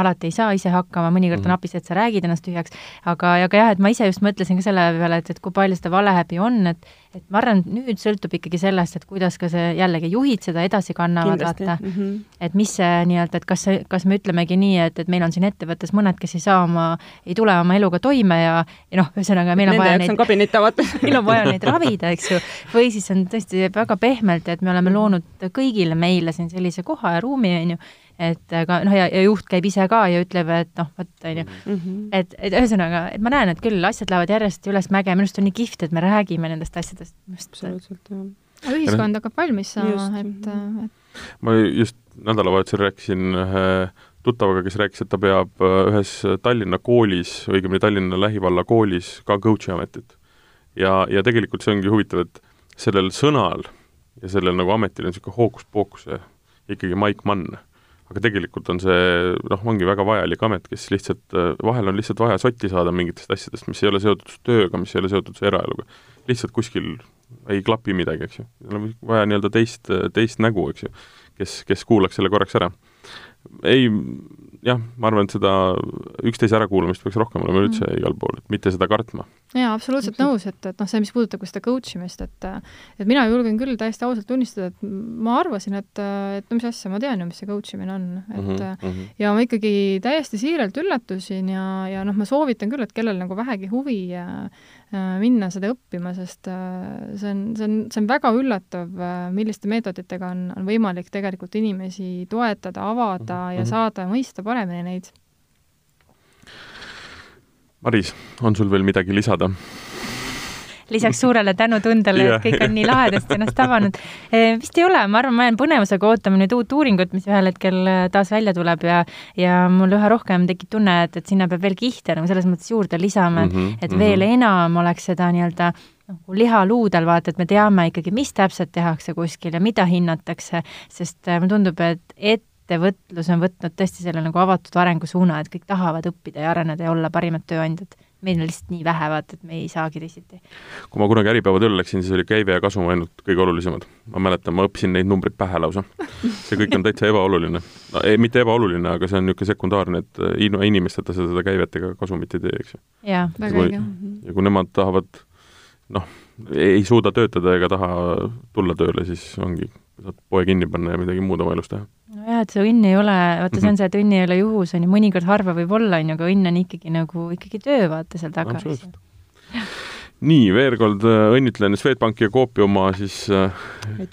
alati ei saa ise hakkama, mõnikord on mhm. apis, et sa räägid ennast tühjaks, aga, aga jah, et ma ise just mõtlesin ka selle peale, et, et kui palju seda valehäbi on, et et ma arvan, et nüüd sõltub ikkagi sellest, et kuidas ka see, jällegi juhid seda edasi kannavad, vaata. mm, -hmm. et mis see nii-öelda, et kas see, kas me ütlemegi nii, et, et meil on siin ettevõttes mõned, kes ei saa oma, ei tule oma eluga toime ja, ja noh, ühesõnaga meil on vaja neid, meil on vaja neid ravida, eks ju, või siis on tõesti väga pehmelt, et me oleme loonud kõigile meile siin sellise koha ja ruumi, on ju, et aga noh, ja, ja juht käib ise ka ja ütleb, et noh, vot on ju, mhm. et, et ühesõnaga, et ma näen, et küll asjad lähevad järjest ülesmäge, minu arust on nii kihvt, et me räägime nendest asjadest. absoluutselt, jah. ühiskond hakkab valmis saama, et, et ma just nädalavahetusel rääkisin ühe tuttavaga, kes rääkis, et ta peab äh, ühes Tallinna koolis, õigemini Tallinna lähivalla koolis ka coach'i ametit. ja, ja tegelikult see ongi huvitav, et sellel sõnal ja sellel nagu ametil on niisugune hookus-pookuse ikkagi Mike Mann aga tegelikult on see noh, ongi väga vajalik amet, kes lihtsalt, äh, vahel on lihtsalt vaja sotti saada mingitest asjadest, mis ei ole seotud su tööga, mis ei ole seotud su eraeluga. lihtsalt kuskil ei klapi midagi, eks ju. on vaja nii-öelda teist, teist nägu, eks ju, kes, kes kuulaks selle korraks ära ei, jah, ma arvan, et seda üksteise ärakuulamist peaks rohkem olema üldse mm. igal pool, et mitte seda kartma. jaa, absoluutselt nõus, et, et noh, see, mis puudutab ka seda coach imist, et et mina julgen küll täiesti ausalt tunnistada, et ma arvasin, et, et no mis asja, ma tean ju, mis see coach imine on, et mm -hmm. ja ma ikkagi täiesti siiralt üllatusin ja, ja noh, ma soovitan küll, et kellel nagu vähegi huvi Äh, minna seda õppima, sest äh, see on, see on, see on väga üllatav, äh, milliste meetoditega on, on võimalik tegelikult inimesi toetada, avada mm -hmm. ja mhm. saada mõista paremini neid. Maris, on sul veel midagi lisada? Lisaks suurele tänutundele, et kõik on nii lahedasti ennast avanud. Eh, vist ei ole, ma arvan, ma jään põnevusega ootama nüüd uut uuringut, mis ühel hetkel eh, taas välja tuleb ja ja mul üha rohkem tekib tunne, et, et sinna peab veel kihte nagu selles mõttes juurde lisama mm, -hmm, et veel mm -hmm. enam oleks seda nii-öelda nagu liha luudel, vaata, et me teame ikkagi, mis täpselt tehakse kuskil ja mida hinnatakse, sest eh, mulle tundub, et ettevõtlus on võtnud tõesti selle nagu avatud arengusuuna, et kõik tahavad õppida ja areneda ja olla parimad tööandjad meil on lihtsalt nii vähe, vaata, et me ei saagi teisiti. kui ma kunagi Äripäeva tööle läksin, siis oli käive ja kasum ainult kõige olulisemad. ma mäletan, ma õppisin neid numbreid pähe lausa. see kõik on täitsa ebaoluline. no ei, mitte ebaoluline, aga see on niisugune sekundaarne, et ilma inimesteta sa seda käivet ega kasumit ei tee, eks ju. jaa, väga õige. ja kui nemad tahavad noh, ei suuda töötada ega taha tulla tööle, siis ongi saad poe kinni panna ja midagi muud oma elus teha. Nojah, et see õnn ei ole, vaata, see on see, et õnn ei ole juhus, on ju, mõnikord harva võib olla, on ju, aga õnn on ikkagi nagu, ikkagi töö, vaata seal taga. nii, veel kord äh, õnnitlen Swedbanki ja Coopi oma siis äh,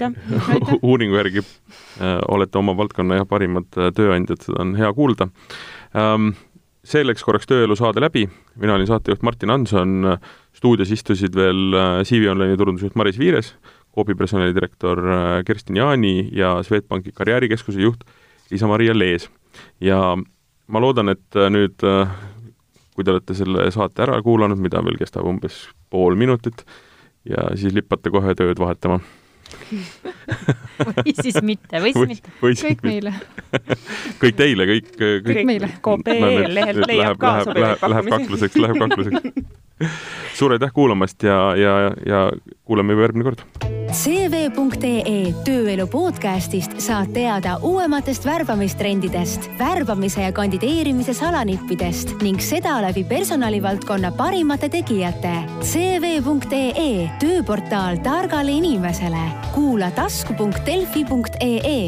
uuringu järgi äh, olete oma valdkonna jah, parimad äh, tööandjad, seda on hea kuulda. Ähm, see läks korraks tööelu saade läbi, mina olin saatejuht Martin Hanson, stuudios istusid veel äh, CV Online'i turundusjuht Maris Viires, Coopi personalidirektor äh, Kerstin Jaani ja Swedbanki karjäärikeskuse juht Liisa-Maria Lees. ja ma loodan, et äh, nüüd kui te olete selle saate ära kuulanud, mida meil kestab umbes pool minutit, ja siis lippate kohe tööd vahetama või siis mitte, või siis mitte. kõik meile kõik teile, kõik, kõik, kõik meile. KPL lehelt leiab ka sobivaid pakkumisi. Läheb kakluseks, läheb kakluseks suur aitäh kuulamast ja, ja, ja kuuleme juba järgmine kord CV.ee tööelu podcastist saad teada uuematest värbamistrendidest, värbamise ja kandideerimise salanippidest ning seda läbi personalivaldkonna parimate tegijate. CV.ee tööportaal targale inimesele. kuula tasku.delfi.ee